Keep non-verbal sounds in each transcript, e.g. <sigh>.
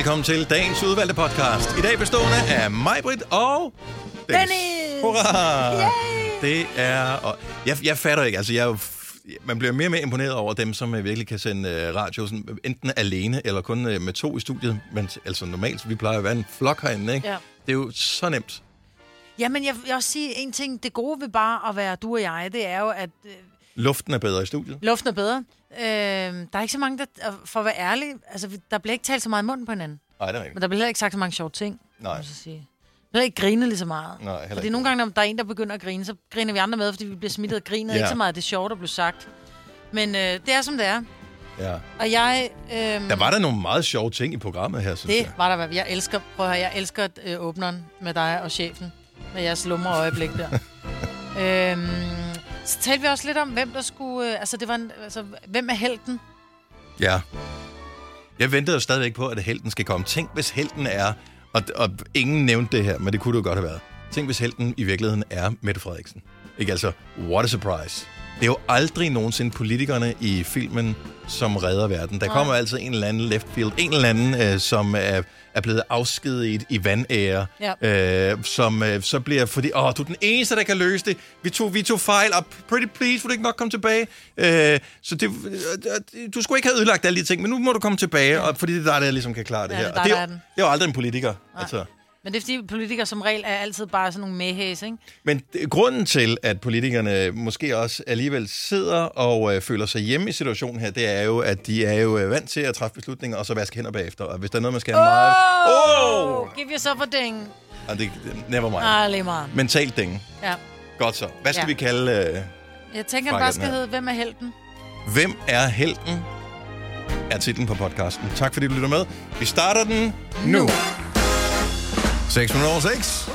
velkommen til dagens udvalgte podcast. I dag bestående af mig, Britt og... Dennis. Dennis! Hurra! Yay! Det er... Og jeg, jeg fatter ikke, altså jeg er jo man bliver mere og mere imponeret over dem, som øh, virkelig kan sende uh, radio sådan, enten alene eller kun med to i studiet. Men altså normalt, vi plejer at være en flok herinde, ikke? Ja. Det er jo så nemt. Ja, men jeg vil også sige en ting. Det gode ved bare at være du og jeg, det er jo, at øh, Luften er bedre i studiet. luften er bedre. Øh, der er ikke så mange, der, for at være ærlig, altså der bliver ikke talt så meget i munden på hinanden. Nej, det er Men rigtigt. der bliver heller ikke sagt så mange sjove ting, Nej. må så sige. Der bliver ikke grinet lige så meget. Nej, heller fordi ikke. nogle gange, når der er en, der begynder at grine, så griner vi andre med, fordi vi bliver smittet af grinet. Ja. Ikke så meget, det er sjovt, der blev sagt. Men øh, det er, som det er. Ja. Og jeg... Øh, Der var der nogle meget sjove ting i programmet her, synes Det jeg. var der. Jeg elsker, prøv at høre, jeg elsker øh, åbneren med dig og chefen. Med jeres lumre øjeblik der. <laughs> øhm, så talte vi også lidt om, hvem der skulle... Øh, altså, det var en, altså, hvem er helten? Ja. Jeg ventede jo stadigvæk på, at helten skal komme. Tænk, hvis helten er... Og, og ingen nævnte det her, men det kunne det jo godt have været. Tænk, hvis helten i virkeligheden er Mette Frederiksen. Ikke altså, what a surprise. Det er jo aldrig nogensinde politikerne i filmen, som redder verden. Der kommer altid en eller anden left field, en eller anden, øh, som er, er blevet afskediget i vandære, Ja. øh, som øh, så bliver, fordi, åh, du er den eneste, der kan løse det. Vi tog, vi tog fejl, og pretty please, vil du ikke nok komme tilbage? Øh, så det, øh, du skulle ikke have ødelagt alle de ting, men nu må du komme tilbage, ja. og, fordi det er dig, der ligesom kan klare det Ja, her. det er det, er, det er jo aldrig en politiker. Altså. Men det er fordi, politikere som regel er altid bare sådan nogle mehæs, ikke? Men grunden til, at politikerne måske også alligevel sidder og øh, føler sig hjemme i situationen her, det er jo, at de er jo øh, vant til at træffe beslutninger, og så vaske hænder bagefter. Og hvis der er noget, man skal have meget... Åh! Oh! Give yourself a ding. Og det, det- never mind. Ah, lige meget. Mentalt ding. Ja. Godt så. Hvad skal Ja. vi kalde... Øh, Jeg tænker, den bare skal hedde, hvem er helten? Hvem er helten? Er titlen på podcasten. Tak fordi du lytter med. Vi starter den nu. 6 minutter over 6.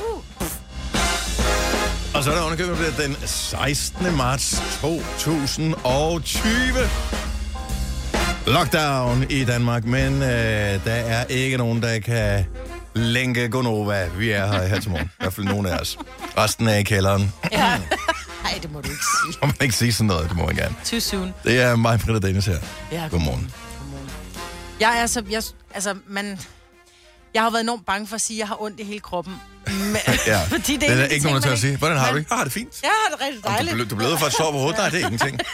Og så er der underkøbet den 16. marts 2020. Lockdown i Danmark, men øh, der er ikke nogen, der kan lænke Gonova. Vi er her her til morgen. I hvert fald nogen af os. Resten er i kælderen. Ja. Nej, det må du ikke sige. <laughs> Må man ikke sige sådan noget, det må man gerne. Too soon. Det er mig, Britta Dennis her. Ja, Godmorgen. Jeg er så... Jeg, altså, man... Jeg har været enormt bange for at sige, at jeg har ondt i hele kroppen. Men, Ja. <laughs> fordi det Det er, er en der af de ikke nogen, der tør at sige. Hvordan har du det? Jeg har det fint. Jeg har det rigtig Om dejligt. Du, blev, du blev for at sove på hovedet? Nej, det er <laughs> ingenting. <laughs>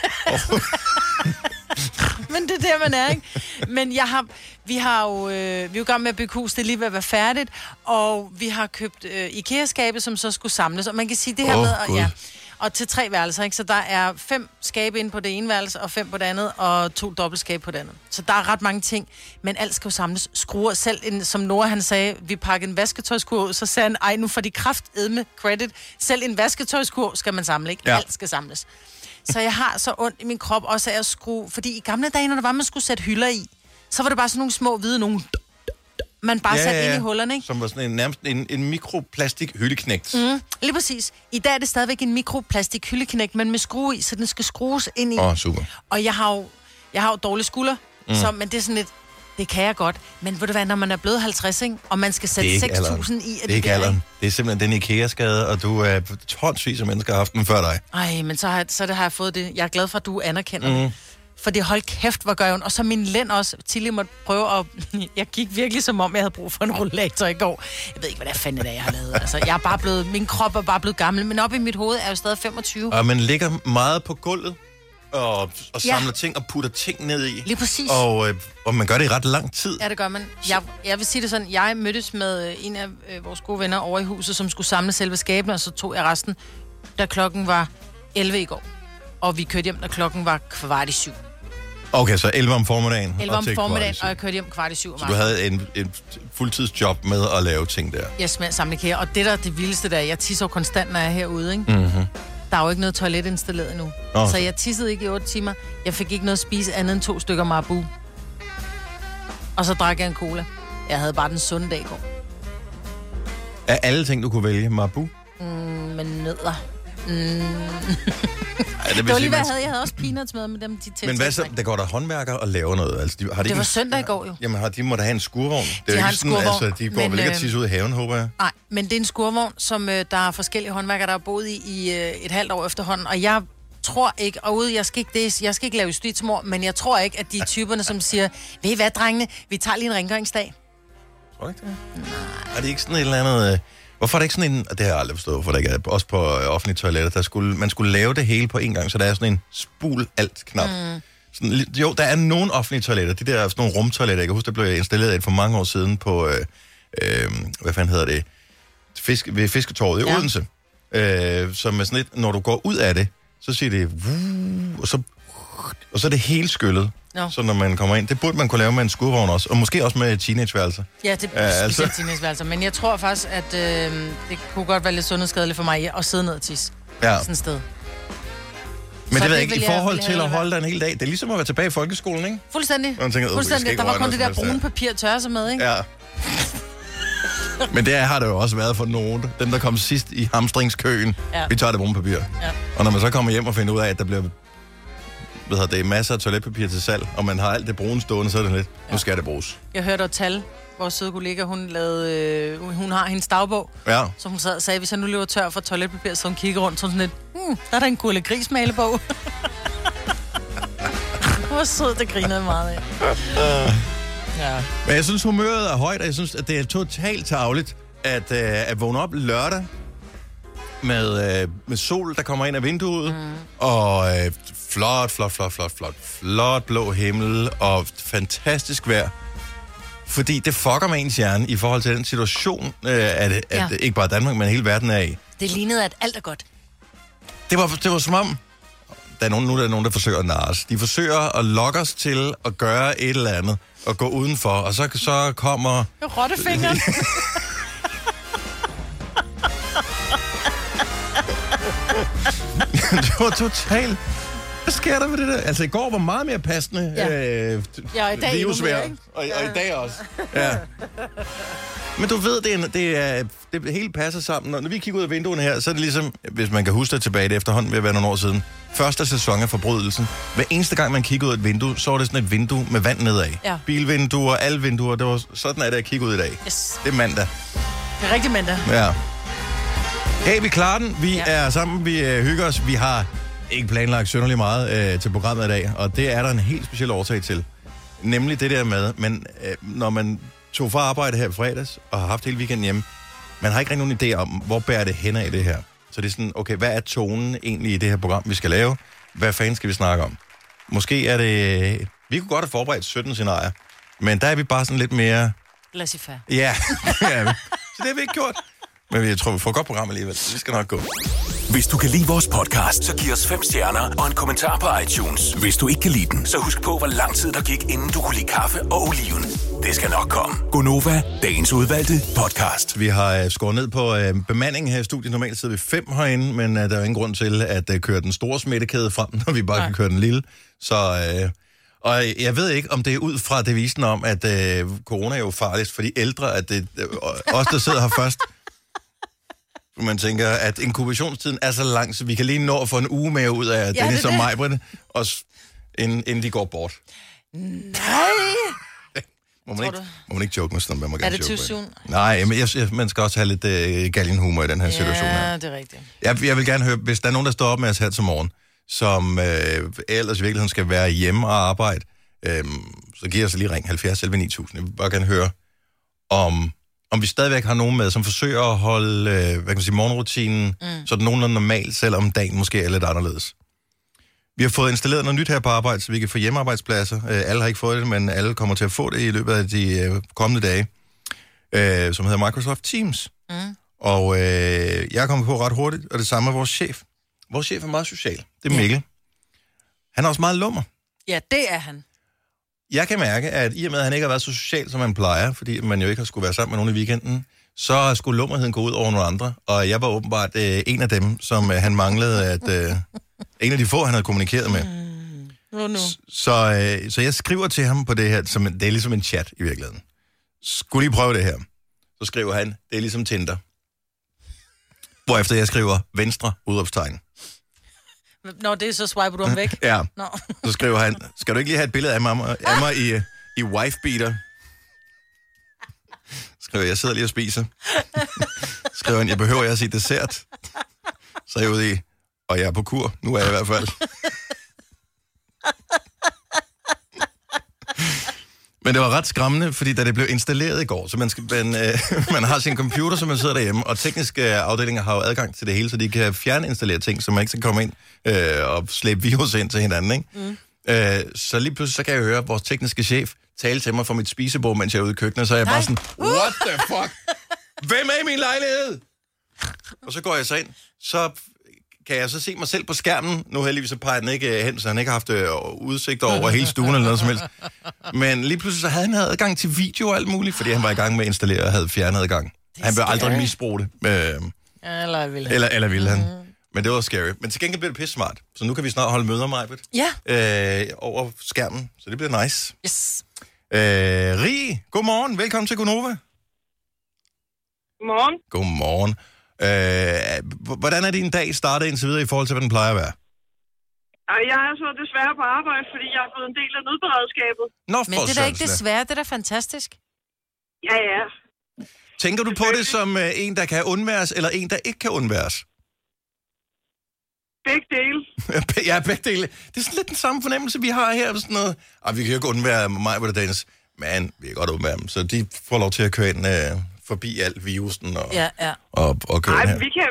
Men det er der, man er, ikke? Men jeg har, vi har jo, øh, vi er jo i gang med at bygge hus, det er lige ved at være færdigt, og vi har købt øh, IKEA-skabe, som så skulle samles, og man kan sige det her Åh, med, og, ja, og til tre værelser, ikke? Så der er fem skabe inde på det ene værelse, og fem på det andet, og to dobbeltskabe på det andet. Så der er ret mange ting, men alt skal jo samles. Skruer selv, en, som Nora han sagde, vi pakker en vasketøjskurv ud, så sagde han, ej, nu får de kraft med credit. Selv en vasketøjskurv skal man samle, ikke? Ja. Alt skal samles. Så jeg har så ondt i min krop også af at skrue... Fordi i gamle dage, når der var, man skulle sætte hylder i, så var det bare sådan nogle små hvide nogle... Man bare ja, satte ind i hullerne, ikke? Som var sådan en, nærmest en, en mikroplastik hyldeknægt. Mm. Lige præcis. I dag er det stadigvæk en mikroplastik hyldeknæk, men med skrue i, så den skal skrues ind i. Åh, oh, super. Og jeg har jo, jeg har jo dårlige skulder, mm. så, men det er sådan lidt... Det kan jeg godt. Men ved du hvad, når man er blevet 50, ikke, og man skal sætte ikke alderen. 6.000 i... af Det er ikke der, alderen. Det er simpelthen den IKEA-skade, og du er tonsvis af mennesker har haft den før dig. Ej, men så har, så det har jeg fået det. Jeg er glad for, at du anerkender mm. det. For det hold kæft, hvor gør jeg. Og så min lænd også. Tilly måtte prøve at... <laughs> Jeg gik virkelig som om, jeg havde brug for en rollator i går. Jeg ved ikke, hvad det er fanden, det er, jeg har lavet. Altså, jeg er bare blevet... Min krop er bare blevet gammel. Men op i mit hoved er jeg jo stadig 25. Og man ligger meget på gulvet og, og Ja. samler ting og putter ting ned i. Lige præcis. Og, øh, og man gør det i ret lang tid. Ja, det gør man. Jeg, jeg vil sige det sådan, jeg mødtes med øh, en af øh, vores gode venner over i huset, som skulle samle selve skabene, og så tog jeg resten, da klokken var 11 i går. Og vi kørte hjem, da klokken var kvart i syv. Okay, så 11 om formiddagen. 11 og om formiddagen, og jeg kørte hjem kvart i syv om. Så du havde en, en fuldtidsjob med at lave ting der. Jeg smager samle kære. Og det der er det vildeste der, jeg tisser konstant, når jeg er herude, ikke? Mm-hmm. Der er jo ikke noget toilet installeret endnu. Nå, så jeg tissede ikke i 8 timer. Jeg fik ikke noget at spise andet end to stykker marabu. Og så drak jeg en cola. Jeg havde bare den sunde dag i går. Af alle ting, du kunne vælge, Mabu? Mm, med nødder. Mm. <laughs> Ja, det, Det var lige, hvad jeg havde. Jeg havde også peanuts med, med dem, de til. Men hvad så? Der går der håndværker og laver noget. Altså, de, har de Det var en- søndag i går jo. Jamen, har, de må da have en skurvogn. Det er De har en sådan, skurvogn, altså, de går men, vel ikke at øh, tisse ud i haven, håber jeg. Nej, men det er en skurvogn, som øh, der er forskellige håndværkere, der har boet i i øh, et halvt år efterhånden. Og jeg tror ikke, og ude, jeg skal ikke, det, jeg skal ikke lave justitsmor, men jeg tror ikke, at de er typerne, som siger, ved I hvad, drengene, vi tager lige en rengøringsdag. Tror ikke det? Nej. Er det ikke sådan et eller andet... Øh, hvorfor er det ikke sådan en... og Det har jeg aldrig forstået, hvorfor det ikke er. Også på øh, offentlige toiletter, der skulle, man skulle lave det hele på en gang, så der er sådan en spul alt knap. Mm. Sådan, jo, der er nogle offentlige toiletter, de der sådan nogle rumtoiletter. Jeg kan huske, der blev installeret et for mange år siden på... Øh, øh, hvad fanden hedder det? Fisk, ved Fisketorvet i Ja. Odense. Øh, som er sådan lidt... Når du går ud af det, så siger det... "Vuh", Og så, og så er det helt skyllet. Nå. Så når man kommer ind, det burde man kunne lave med en skurvogn også, og måske også med teenageværelser. Ja, det Ja, er altså. specielt teenageværelser. Men jeg tror faktisk, at øh, det kunne godt være lidt sundhedsskadeligt for mig at sidde ned og tisse. Ja, Sådan et sted. men så det ved jeg ikke, i forhold jeg til at holde dig en hel dag, det er ligesom at være tilbage i folkeskolen, ikke? Fuldstændig. Og tænker, "Øh, vi skal Fuldstændig. Der var kun det der brune papir at tørre sig med, ikke? Ja. Men det har det jo også været for nogen. Dem, der kom sidst i hamstringskøen. Ja. Vi tager det brune papir. Ja. Og når man så kommer hjem og finder ud af, at der bliver hvad hedder det, masser af toiletpapir til salg, og man har alt det brune stående, så er det lidt, nu skal det bruges. Jeg hørte et tal. Vores søde kollega, hun, lavede, øh, hun har hendes dagbog, Ja. så hun sad og sagde, hvis jeg nu løber tør for toiletpapir, så hun kigger rundt, så sådan lidt, hmm, der er der en gurle gris malebog. <laughs> Hvor sød, det grinede meget af. Ja. Men jeg synes, humøret er højt, og jeg synes, at det er totalt tageligt at, øh, at vågne op lørdag med, øh, med sol, der kommer ind af vinduet, mm. og øh, flot, flot, flot, flot, flot, flot blå himmel, og fantastisk vejr. Fordi det fucker med ens hjerne i forhold til den situation, øh, at, at Ja. ikke bare Danmark, men hele verden er i. Det lignede, at alt er godt. Det var, det var som om, der er nogen, nu er der nogen, der forsøger at narre os. De forsøger at lokke os til at gøre et eller andet, og gå udenfor, og så, så kommer... Rottefingeren. <laughs> <laughs> det var totalt... Hvad sker der med det der? Altså, i går var meget mere passende Ja. øh, Ja, og i dag virusvejr. mere, ikke? Og, og i dag også. Ja. Men du ved, det, er, det, er, det hele passer sammen. Når, når vi kigger ud af vinduerne her, så er det ligesom, hvis man kan huske det tilbage, det er efterhånden ved at være nogle år siden, første sæson af Forbrydelsen. Hver eneste gang, man kigger ud af et vindue, så var det sådan et vindue med vand nedad. Ja. Bilvinduer, alle vinduer, det var sådan, at jeg kigger ud i dag. Yes. Det er mandag. Det er rigtig mandag. Ja. Hey, vi klarer den. Vi ja. Ja. er sammen. Vi øh, hygger os. Vi har ikke planlagt synderligt meget øh, til programmet i dag, og det er der en helt speciel årsag til. Nemlig det der med, men øh, når man tog fra arbejde her i fredags og har haft hele weekenden hjemme, man har ikke rigtig nogen idé om, hvor bærer det hen af det her. Så det er sådan, okay, hvad er tonen egentlig i det her program, vi skal lave? Hvad fanden skal vi snakke om? Måske er det... Vi kunne godt have forberedt 17 scenarier, men der er vi bare sådan lidt mere... Fair. Ja, <laughs> vi. Så det har vi ikke gjort. Men jeg tror, vi får et godt program alligevel. så Det skal nok gå. Hvis du kan lide vores podcast, så giv os fem stjerner og en kommentar på iTunes. Hvis du ikke kan lide den, så husk på, hvor lang tid der gik, inden du kunne lide kaffe og oliven. Det skal nok komme. Gonova, dagens udvalgte podcast. Vi har øh, skåret ned på øh, bemandingen her i studiet. Normalt sidder vi fem herinde, men øh, der er jo ingen grund til at øh, køre den store smittekæde frem, <laughs> når vi bare. Nej. kan køre den lille. Så, øh, og jeg ved ikke, om det er ud fra devisen om, at øh, corona er jo farligst for de ældre, at det øh, os, der sidder her først, man tænker, at inkubationstiden er så lang, så vi kan lige nå at få en uge mere ud af ja, Dennis det er og. Majbrit, og inden, inden de går bort. Nej. <laughs> Må man, ikke, må man ikke joke med sådan noget? Man må gerne det joke too med det. Nej, men jeg, jeg, man skal også have lidt øh, galgenhumor i den her situation her. Ja, det er rigtigt. Jeg, jeg vil gerne høre, hvis der er nogen, der står op med os her til morgen, som øh, ellers i virkeligheden skal være hjemme og arbejde, øh, så giver os lige ring 70 11 9000. Jeg vil bare gerne høre, om, om vi stadigvæk har nogen med, som forsøger at holde øh, hvad kan man sige, morgenrutinen mm. sådan nogenlunde normalt, selvom dagen måske er lidt anderledes. Vi har fået installeret noget nyt her på arbejde, så vi kan få hjemmearbejdspladser. Øh, alle har ikke fået det, men alle kommer til at få det i løbet af de øh, kommende dage, øh, som hedder Microsoft Teams. Mm. Og øh, jeg er kommet på ret hurtigt, og det samme er vores chef. Vores chef er meget social. Det er Ja. Mikkel. Han er også meget lummer. Ja, det er han. Jeg kan mærke, at i og med, at han ikke har været så social, som man plejer, fordi man jo ikke har skulle være sammen med nogen i weekenden, så skulle lummerheden gå ud over nogle andre. Og jeg var åbenbart øh, en af dem, som øh, han manglede at... Øh, en af de få, han havde kommunikeret med. Nu, nu. Så, øh, så jeg skriver til ham på det her, som, det er ligesom en chat i virkeligheden. Skulle lige prøve det her? Så skriver han, det er ligesom Tinder. Hvorefter jeg skriver venstre udråbstegn. Når det er så swiper du ham væk. Ja, Nå. så skriver han, skal du ikke lige have et billede af mig, af mig i, i wife-beater? Skriver jeg, jeg sidder lige og spiser. Skriver han, jeg behøver jeg at sige dessert? Så er jeg ude i, og jeg er på kur. Nu er jeg i hvert fald. Men det var ret skræmmende, fordi da det blev installeret i går, så man, skal, man, øh, <laughs> man har sin computer, så man sidder derhjemme, og tekniske afdelinger har jo adgang til det hele, så de kan fjerninstallere ting, så man ikke skal komme ind øh, og slæbe virus ind til hinanden. Ikke? Mm. Øh, så lige pludselig så kan jeg høre vores tekniske chef tale til mig fra mit spisebord, mens jeg er ude i køkkenet, så er jeg Nej. bare sådan, what the fuck? Hvem er i min lejlighed? Og så går jeg så ind, så kan jeg så se mig selv på skærmen. Nu heldigvis så peger den ikke øh, hen, så han ikke har haft øh, udsigt over hele stuen eller noget som helst. Men lige pludselig så havde han adgang til video og alt muligt, fordi han var i gang med at installere og havde fjernet adgang. Han vil aldrig misbruge det. Øh, Eller vil han. eller, eller ville han. Men det var scary. Men til gengæld bliver det pisse smart. Så nu kan vi snart holde møder, Majbet, Ja. øh, over skærmen. Så det bliver nice. Yes. Øh, Rie, godmorgen. Velkommen til Gonova. Godmorgen. Godmorgen. Øh, hvordan er din dag startet indtil videre i forhold til, hvad den plejer at være? Ej, Jeg er så desværre på arbejde, fordi jeg er blevet en del af nødberedskabet. Nå, Men for det er da ikke desværre, det er da fantastisk. Ja, ja. Tænker du på det som øh, en, der kan undværes, eller en, der ikke kan undværes? Begge dele. <laughs> ja, begge dele. Det er sådan lidt den samme fornemmelse, vi har her. Sådan noget. Og vi kan jo ikke undvære mig på det dagens. Men vi kan godt undvære dem. Så de får lov til at køre ind øh, forbi alt virusen og, Ja, ja. og, og køre Nej, ind her. vi kan,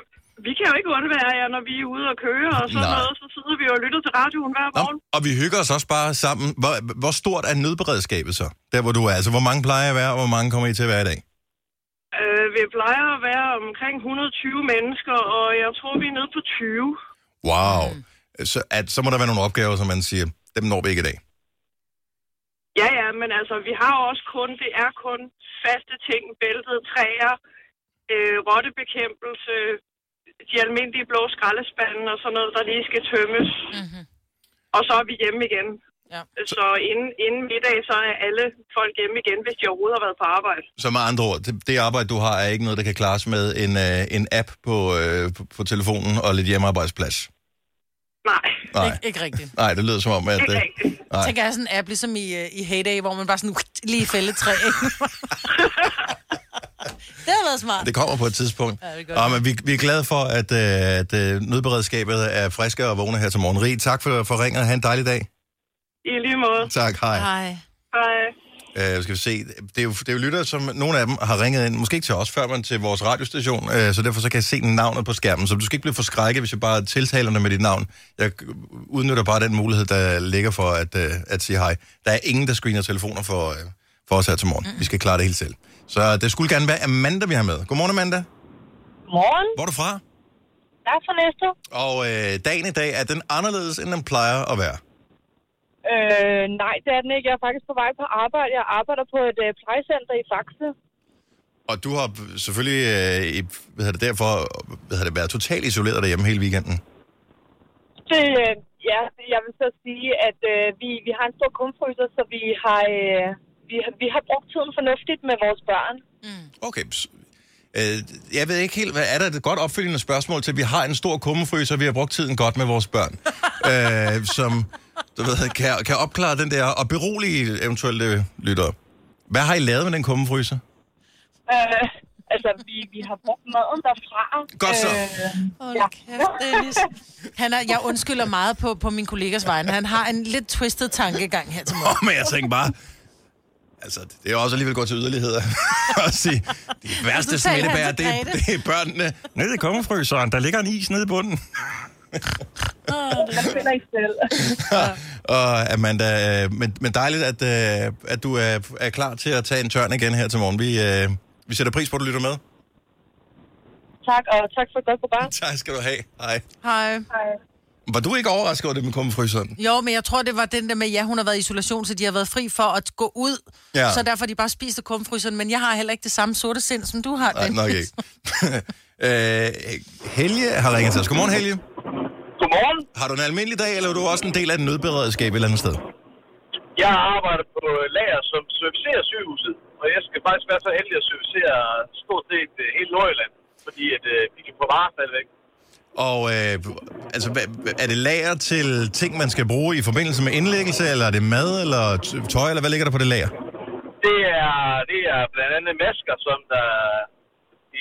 vi kan jo ikke undvære jer, når vi er ude og køre og sådan Nej. noget. Så sidder vi jo og lytter til radioen hver Nå, morgen. og vi hygger os også bare sammen. Hvor, hvor stort er nødberedskabet så? Der, hvor du er. Altså, hvor mange plejer at være, og hvor mange kommer I til at være i dag? Øh, vi plejer at være omkring 120 mennesker, og jeg tror, vi er nede på 20. Wow. Så, at, så må der være nogle opgaver, som man siger, dem når vi ikke i dag. Ja, ja, men altså, vi har også kun, det er kun faste ting, bæltet, træer, øh, rottebekæmpelse, de almindelige blå skraldespande og sådan noget, der lige skal tømmes. Mhm. Og så er vi hjemme igen. Ja. Så inden, inden middag, så er alle folk hjemme igen, hvis de overhovedet har været på arbejde. Så med andre ord, det, det arbejde, du har, er ikke noget, der kan klares med en, øh, en app på, øh, på, på telefonen og lidt hjemmearbejdsplads. Nej, Nej, Ikke, ikke rigtigt. nej det lyder som om, at... ikke Øh, rigtigt. nej. Tænker jeg sådan en app, ligesom i, øh, i Heyday, hvor man bare sådan lige fælde træ. <laughs> det har været smart. Det kommer på et tidspunkt. Ja, det gør det. men vi, vi er glade for, at, øh, at øh, nødberedskabet er friske og vågne her til morgen. Rig, tak for, for ringet. Ha' en dejlig dag. I lige måde. Tak, hej. Hej. Hej. Uh, skal vi se. Det er, jo, det er jo lyttere, som nogle af dem har ringet ind. Måske ikke til os, før man til vores radiostation. Uh, så derfor så kan jeg se navnet på skærmen. Så du skal ikke blive forskrækket, hvis jeg bare tiltaler dig med dit navn. Jeg udnytter bare den mulighed, der ligger for at, uh, at sige hej. Der er ingen, der screener telefoner for, uh, for os her til morgen. Vi skal klare det helt selv. Så det skulle gerne være Amanda, vi har med. Godmorgen, Amanda. Morgen. Hvor er du fra? Jeg er fra næste. Og øh, dagen i dag, er den anderledes, end den plejer at være? Øh, nej, det er den ikke. Jeg er faktisk på vej på arbejde. Jeg arbejder på et øh, plejecenter i Faxe. Og du har selvfølgelig øh, i- hvad hedder det, derfor hvad hedder det, været totalt isoleret derhjemme hele weekenden. Det, øh, ja, jeg vil så sige, at øh, vi, vi har en stor kumfryser, så vi har, øh, vi, har, vi har brugt tiden fornuftigt med vores børn. Okay. s- Øh, jeg ved ikke helt, hvad er der et godt opfølgende spørgsmål til, vi har en stor kummefryser, vi har brugt tiden godt med vores børn, <laughs> øh, som du ved, kan, kan opklare den der, og berolige eventuelle lyttere. Hvad har I lavet med den kummefryser? Øh, altså, vi, vi har brugt maden derfra. Godt så. Hold kæft, Dennis. Han er, jeg undskylder meget på, på min kollegas vegne. Han har en lidt twisted tankegang her til morgen. Oh, men jeg tænker bare, altså, det er også alligevel godt til yderligheder <laughs> at sige, de værste smittebærer, det, er- det er børnene. Nede i kummefryseren, der ligger en is nede i bunden. <laughs> Jeg finder ikke selv. <laughs> Og Amanda, øh, men, men dejligt, at, øh, at du er, er klar til at tage en tørn igen her til morgen. Vi, øh, vi sætter pris på, at du lytter med. tak, og tak for et godt program. <laughs> Tak skal du have. Hej. Hej. Hej. Var du ikke overrasket over det med kummefryseren? Jo, men jeg tror, det var den der med, ja, hun har været i isolation, så de har været fri for at gå ud. Ja. Så derfor de bare spist af kumfryseren. Men jeg har heller ikke det samme sorte sind, som du har. Nej, Dennis. nok ikke. <laughs> øh, Helge har ringet til os. Godmorgen, Helge. Godmorgen. Har du en almindelig dag, eller er du også en del af et nødberedskab et eller andet sted? Jeg arbejder på lager, som servicerer sygehuset, og jeg skal faktisk være så heldig at servicere stort set øh, hele Nordjylland, fordi at, øh, vi kan få varer stadigvæk. Og øh, altså, er det lager til ting, man skal bruge i forbindelse med indlæggelse, eller er det mad, eller tøj, eller hvad ligger der på det lager? Det er, det er blandt andet masker, som der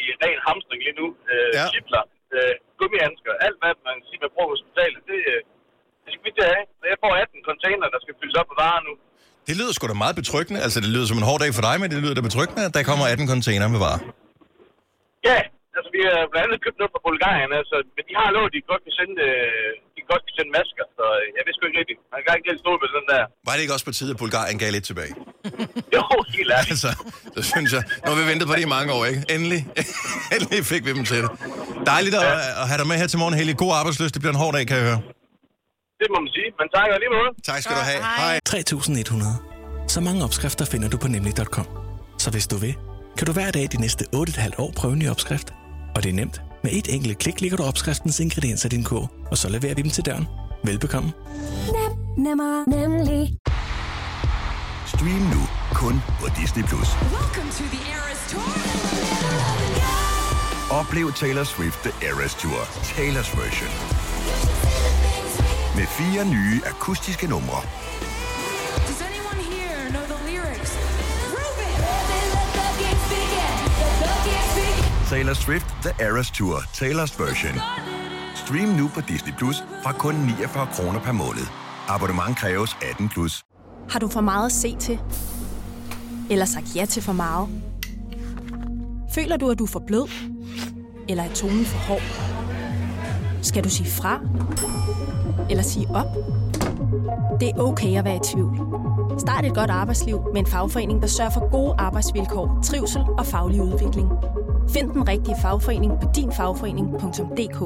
i ren hamstring lige nu, øh, ja. chipler, øh, gummihandsker, alt hvad man kan sige, man bruger på hospitalet, det, øh, det skal vi til at have. Så jeg får 18 container, der skal fyldes op med varer nu. Det lyder sgu da meget betryggende. Altså, det lyder som en hård dag for dig, men det lyder da betryggende, at der kommer 18 container med varer. Ja, altså vi har blandt andet købt noget fra Bulgarien, altså, men de har lovet, at de godt kan sende, øh, de godt kan sende masker, så øh, jeg vidste sgu ikke rigtigt. Man kan ikke helt stå med den der. Var det ikke også på tide, at Bulgarien gav lidt tilbage? <laughs> Jo, helt ærligt. Altså, så synes jeg, nu har vi ventet på det i mange år, ikke? Endelig, <laughs> endelig fik vi dem til det. Dejligt at, at have dig med her til morgen, Helge. God arbejdsløs. Det bliver en hård dag, kan jeg høre. Det må man sige. Men tak lige måde. Tak skal du have. Hej. 3100. Så mange opskrifter finder du på nemlig.com. Så hvis du vil, kan du hver dag de næste 8,5 år prøve en ny opskrift. Og det er nemt. Med et enkelt klik ligger du opskriftens ingredienser i din kog, og så leverer vi dem til døren. Velbekomme. Nemmer, nemlig. Stream nu kun på Disney+. Plus. Oplev Taylor Swift The Eras Tour, Taylor's version. Med fire nye akustiske numre. Taylor Swift The Eras Tour, Taylor's version. Stream nu på Disney Plus fra kun 49 kroner per måned. Abonnement kræves 18 plus. Har du for meget at se til? Eller sagt ja til for meget? Føler du, at du er for blød? Eller er tonen for hård? Skal du sige fra? Eller sige op? Det er okay at være i tvivl. Start et godt arbejdsliv med en fagforening, der sørger for gode arbejdsvilkår, trivsel og faglig udvikling. Find den rigtige fagforening på dinfagforening.dk.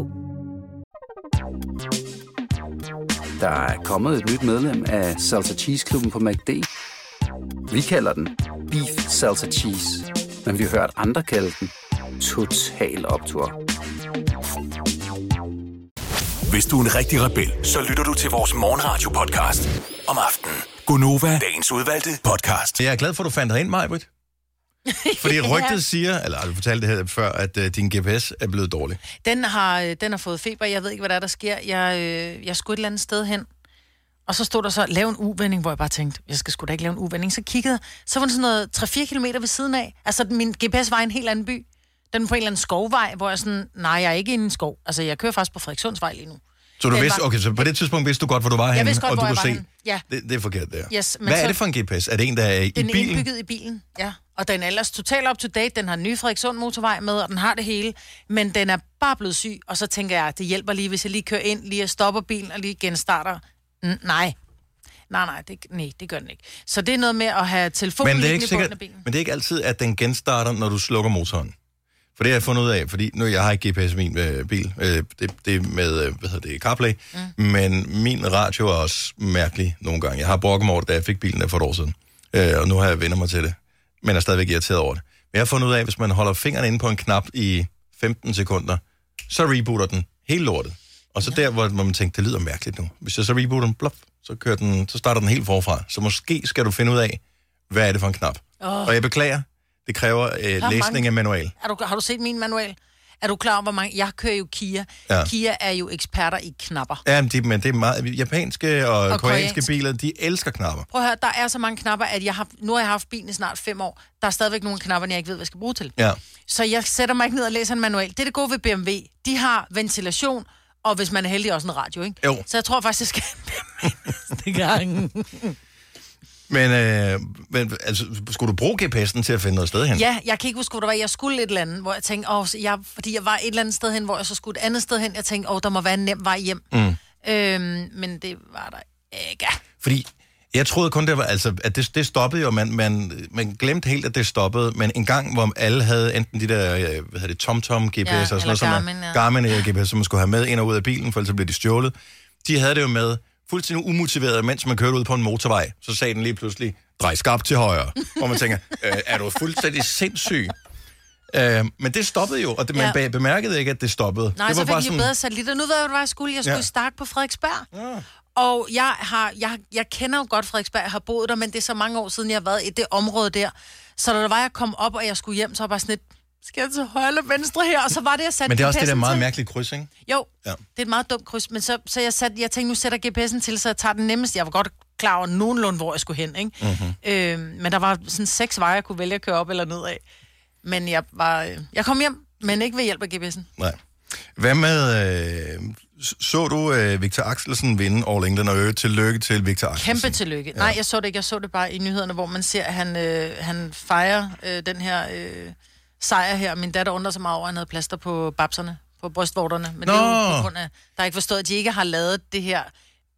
Der er kommet et nyt medlem af Salsa Cheese Klubben på MACD. Vi kalder den Beef Salsa Cheese, men vi har hørt andre kalde den Total Optor. Hvis du er en rigtig rebel, så lytter du til vores morgenradio-podcast om aftenen. Gunova, dagens udvalgte podcast. Jeg er glad for, at du fandt dig ind, Majbrit. <laughs> Fordi rygtet siger, eller har du fortalt det her før, at uh, din GPS er blevet dårlig. Den har, øh, den har fået feber. Jeg ved ikke, hvad der, er, der sker. Jeg, øh, jeg skulle et eller andet sted hen. Og så stod der så, lav en uvending, hvor jeg bare tænkte, jeg skal sgu da ikke lave en uvending. Så kiggede så var den sådan noget 3-4 km ved siden af. Altså, min GPS var i en helt anden by. Den var på en eller anden skovvej, hvor jeg sådan, nej, jeg er ikke inde i en skov. Altså, jeg kører faktisk på Frederikssundsvej lige nu. Så du vidste, okay, så på det tidspunkt vidste du godt, hvor du var henne, vidste godt, og du hvor jeg kunne var se, henne. Ja. det, det er forkert der. Yes, men Hvad er så- det for en GPS? Er det en, der er i Den er bilen? indbygget i bilen, ja. Og den er ellers totalt up to date. Den har en ny Frederikssund motorvej med, og den har det hele. Men den er bare blevet syg, og så tænker jeg, at det hjælper lige, hvis jeg lige kører ind, lige stopper bilen og lige genstarter. N- nej. Nej, nej, det, nej, det gør den ikke. Så det er noget med at have telefonen Men det, er liggende i bunden sikkert, af bilen. men det er ikke altid, at den genstarter, når du slukker motoren. For det har jeg fundet ud af, fordi nu jeg har ikke GPS i min øh, bil. Øh, det, det er med, øh, hvad hedder det, CarPlay. Mm. Men min radio er også mærkelig nogle gange. Jeg har brokket mig over det, da jeg fik bilen der for et år siden. Øh, og nu har jeg vendt mig til det. Men er stadigvæk irriteret over det. Men jeg har fundet ud af, at hvis man holder fingeren inde på en knap i 15 sekunder, så rebooter den helt lortet. Og så der, hvor man tænker, det lyder mærkeligt nu. Hvis jeg så rebooter den, blop, så, kører den, så starter den helt forfra. Så måske skal du finde ud af, hvad er det for en knap. Åh. Og jeg beklager, det kræver øh, mange- læsning af manual. Er du, har du set min manual? Er du klar over, hvor mange... Jeg kører jo Kia. Ja. Kia er jo eksperter i knapper. Ja, men det, men det er meget... Japanske og, og koreanske koreansk. biler, de elsker knapper. Prøv at høre, der er så mange knapper, at jeg har, nu har jeg haft bilen i snart fem år. Der er stadigvæk nogle knapper, jeg ikke ved, hvad jeg skal bruge til. Ja. Så jeg sætter mig ikke ned og læser en manual. Det er det gode ved BMW. De har ventilation, og hvis man er heldig, også en radio, ikke? Jo. Så jeg tror faktisk, jeg skal <laughs> næste gang. Men, øh, men altså, skulle du bruge GPS'en til at finde noget sted hen? Ja, jeg kan ikke huske, hvor det var. Jeg skulle et eller andet, hvor jeg tænkte, åh, jeg, fordi jeg var et eller andet sted hen, hvor jeg så skulle et andet sted hen. Jeg tænkte, åh, der må være en nem vej hjem. Mm. Øhm, men det var der ikke. Fordi jeg troede kun, det var, altså, at det, det stoppede jo, man, man, man glemte helt, at det stoppede, men en gang, hvor alle havde enten de der, øh, hvad hedder det, TomTom GPS Ja, og sådan noget, som Garmin, ja. Garmin ja. GPS, som man skulle have med ind og ud af bilen, for ellers blev de stjålet. De havde det jo med fuldstændig umotiveret, mens man kørte ud på en motorvej, så sagde den lige pludselig, drej skarpt til højre. Hvor man tænker, øh, er du fuldstændig sindssyg? Øh, men det stoppede jo, og det, man Ja. ja. bemærkede ikke, at det stoppede. Nej, det så fik de jo bedre satellitter. Nu ved jeg, hvad jeg skulle. Jeg skulle Ja. ja. starte på Frederiksberg. Ja. Og jeg, har, jeg, jeg kender jo godt Frederiksberg, jeg har boet der, men det er så mange år siden, jeg har været i det område der. Så da der var, jeg kom op, og jeg skulle hjem, så var jeg bare sådan lidt, skal jeg til højre eller venstre her? Og så var det, jeg satte Men det er også det der meget til. mærkelige kryds, ikke? Jo, Ja. det er et meget dumt kryds, men så, så jeg, satte, jeg tænkte, nu sætter GPS'en til, så jeg tager den nemmeste. Jeg var godt klar over nogenlunde, hvor jeg skulle hen, ikke? Mhm. Mm-hmm. Øh, men der var sådan seks veje, jeg kunne vælge at køre op eller ned af. Men jeg, var, øh, jeg kom hjem, men ikke ved hjælp af GPS'en. Nej. Hvad med, øh, Så du øh, Victor Axelsen vinde All England, og øvrigt tillykke til Victor Axelsen. Kæmpe tillykke. Ja. Nej, jeg så det ikke. Jeg så det bare i nyhederne, hvor man ser, at han, øh, han fejrer øh, den her øh, sejr her. Min datter undrer sig meget over, at han havde plaster på babserne, på brystvorterne. Men det er jo Nå. på grund af, der er ikke forstået, at de ikke har lavet det her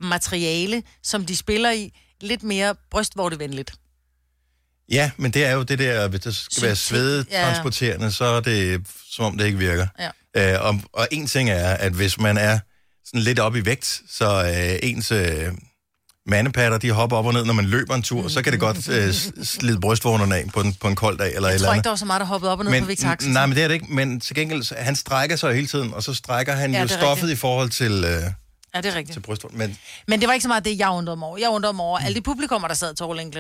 materiale, som de spiller i, lidt mere brystvortevenligt. Ja, men det er jo det der, hvis det skal være svedetransporterende, så er det som om det ikke virker. Ja. Øh, og, og en ting er, at hvis man er sådan lidt op i vægt, så øh, ens øh, mandepatter, de hopper op og ned, når man løber en tur, så kan det godt øh, slide brystvorterne af på en, på en kold dag eller Jeg eller tror ikke, der var så meget, der hoppede op og ned men, på Victor Axelsen. Nej, men det er det ikke. Men til gengæld, han strækker sig hele tiden, og så strækker han Ja, jo stoffet rigtigt. i forhold til, øh, Ja, det er rigtigt. til brystvorten. Men, Men det var ikke så meget det, jeg undrede mig over. Jeg undrede mig over alle de publikummer, der sad til All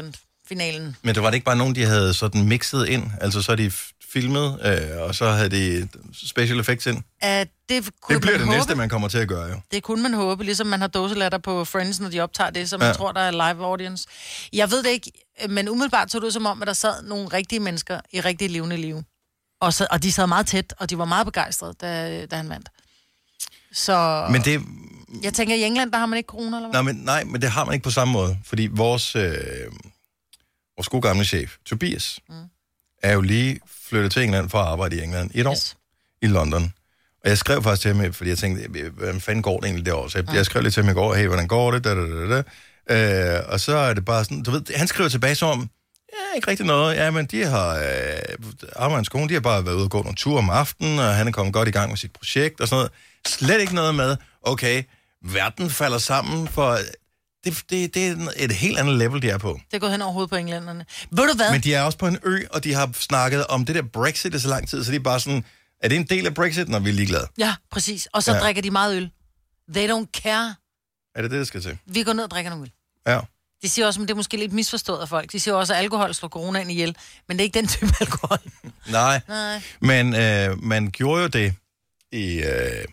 England-finalen. men det var det ikke bare nogen, de havde sådan mixet ind? Altså, så er de filmet, øh, og så havde de special effects ind? At det kunne Det bliver man det håbe. næste, man kommer til at gøre, jo. Det kunne man håbe, ligesom man har dåselatter på Friends, når de optager det. Ja. man tror, der er live audience. Jeg ved det ikke, men umiddelbart så det ud som om, at der sad nogle rigtige mennesker i rigtig levende liv. Og, så, og de sad meget tæt, og de var meget begejstrede, da, da han vandt. Så Men det, jeg tænker, i England, der har man ikke corona, eller hvad? nej, men, nej, men det har man ikke på samme måde. Fordi vores, øh, vores gode gamle chef, Tobias, mm. er jo lige flyttet til England for at arbejde i England i et år Yes. i London. Og jeg skrev faktisk til ham, fordi jeg tænkte, hvordan fanden går det egentlig derovre? Så jeg, jeg skrev lidt til ham i går, hey, hvordan går det? Da, da, da, da. Øh, og så er det bare sådan, du ved, han skriver tilbage som om, ja, ikke rigtig noget. Ja, men de har, øh, hans kone, de har bare været ude og gå nogle ture om aftenen, og han er kommet godt i gang med sit projekt og sådan noget. Slet ikke noget med, okay, verden falder sammen, for det, det, det er et helt andet level, de er på. Det er gået hen over hovedet på englænderne. Ved du hvad? Men de er også på en ø, og de har snakket om det der Brexit i så lang tid, så de er bare sådan, er det en del af Brexit, når vi er ligeglade? Ja, præcis. Og så Ja. drikker de meget øl. They don't care. Er det det, der skal til? Vi går ned og drikker nogle øl. Ja. De siger også, at det er måske lidt misforstået af folk. De siger også, at alkohol slår coronaen ihjel. Men det er ikke den type <laughs> alkohol. Nej. Nej. Men øh, man gjorde jo det i, øh,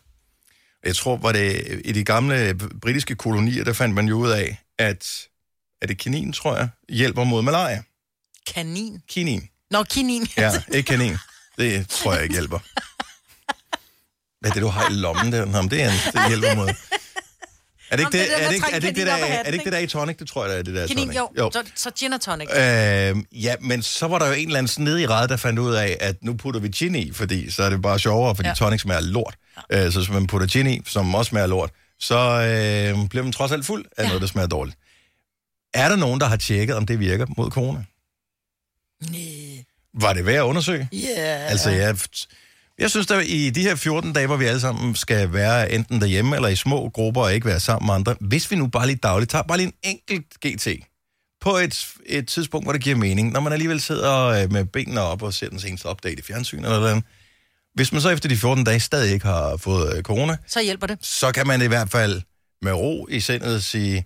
jeg tror, var det i de gamle britiske kolonier, der fandt man jo ud af, at, er det kanin, tror jeg, hjælper mod malaria. Kanin. Kinin. Nå, kinin. Ja, ikke kanin. Det tror jeg ikke hjælper. Hvad er det, du har i lommen der? Nå, det, er en, det hjælper mod... Er det ikke det, er det, ikke, er det, ikke det, der, er det ikke det, der er i tonic? Det tror jeg, det er det der er Kanin, tonic. jo. jo. Så, så gin og tonic. Øh, ja, men så var der jo en eller anden snedig i rad, der fandt ud af, at nu putter vi gin i, fordi så er det bare sjovere, fordi ja. Ja. tonic smager lort. Ja. Øh, så hvis man putter gin i, som også smager lort, så øh, bliver man trods alt fuld af ja. noget, der smager dårligt. Er der nogen, der har tjekket, om det virker mod corona? Nej. Var det værd at undersøge? Yeah. Altså, jeg, jeg synes, at i de her 14 dage, hvor vi alle sammen skal være enten derhjemme eller i små grupper og ikke være sammen med andre, hvis vi nu bare lige dagligt tager bare lige en enkelt GT på et, et tidspunkt, hvor det giver mening, når man alligevel sidder øh, med benene op og ser den seneste update i fjernsynet eller noget. Hvis man så efter de 14 dage stadig ikke har fået øh, corona, Så hjælper det. så kan man i hvert fald med ro i sindet sige,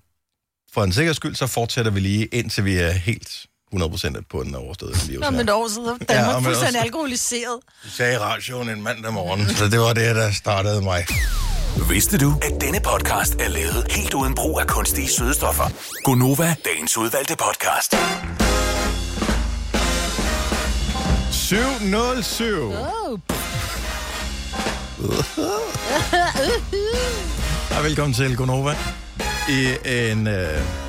for en sikkerheds skyld, så fortsætter vi lige, indtil vi er helt 100% på den overståede virus. Om her. et år siden. Danmark Ja, om år fuldstændig alkoholiseret. Det sagde i radioen en mandag morgen, så det var det, der startede mig. Vidste du, at denne podcast er lavet helt uden brug af kunstige sødestoffer? Gonova, dagens udvalgte podcast. 707. Oh. Ja, velkommen til Gonova i en øh,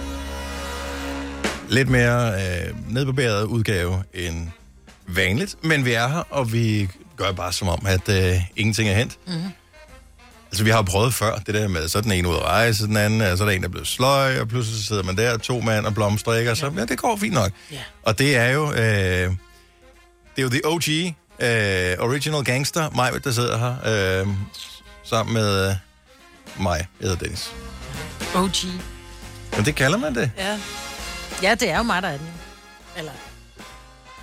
lidt mere øh, nedbarberet udgave end vanligt. Men vi er her, og vi gør bare som om, at øh, ingenting er hent. Mm-hmm. Altså, vi har jo prøvet før, det der med, så er den ene ud at rejse, den anden, og så er der en, der er blevet sløj, og pludselig sidder man der, to mand og blomstrikker, så ja, det går fint nok. Ja. Og det er jo, øh, det er jo the OG, øh, original gangster, mig, der sidder her, øh, sammen med øh, mig, jeg hedder Dennis. OG. Men det kalder man det. Ja. Ja, det er jo mig, der er den. Eller...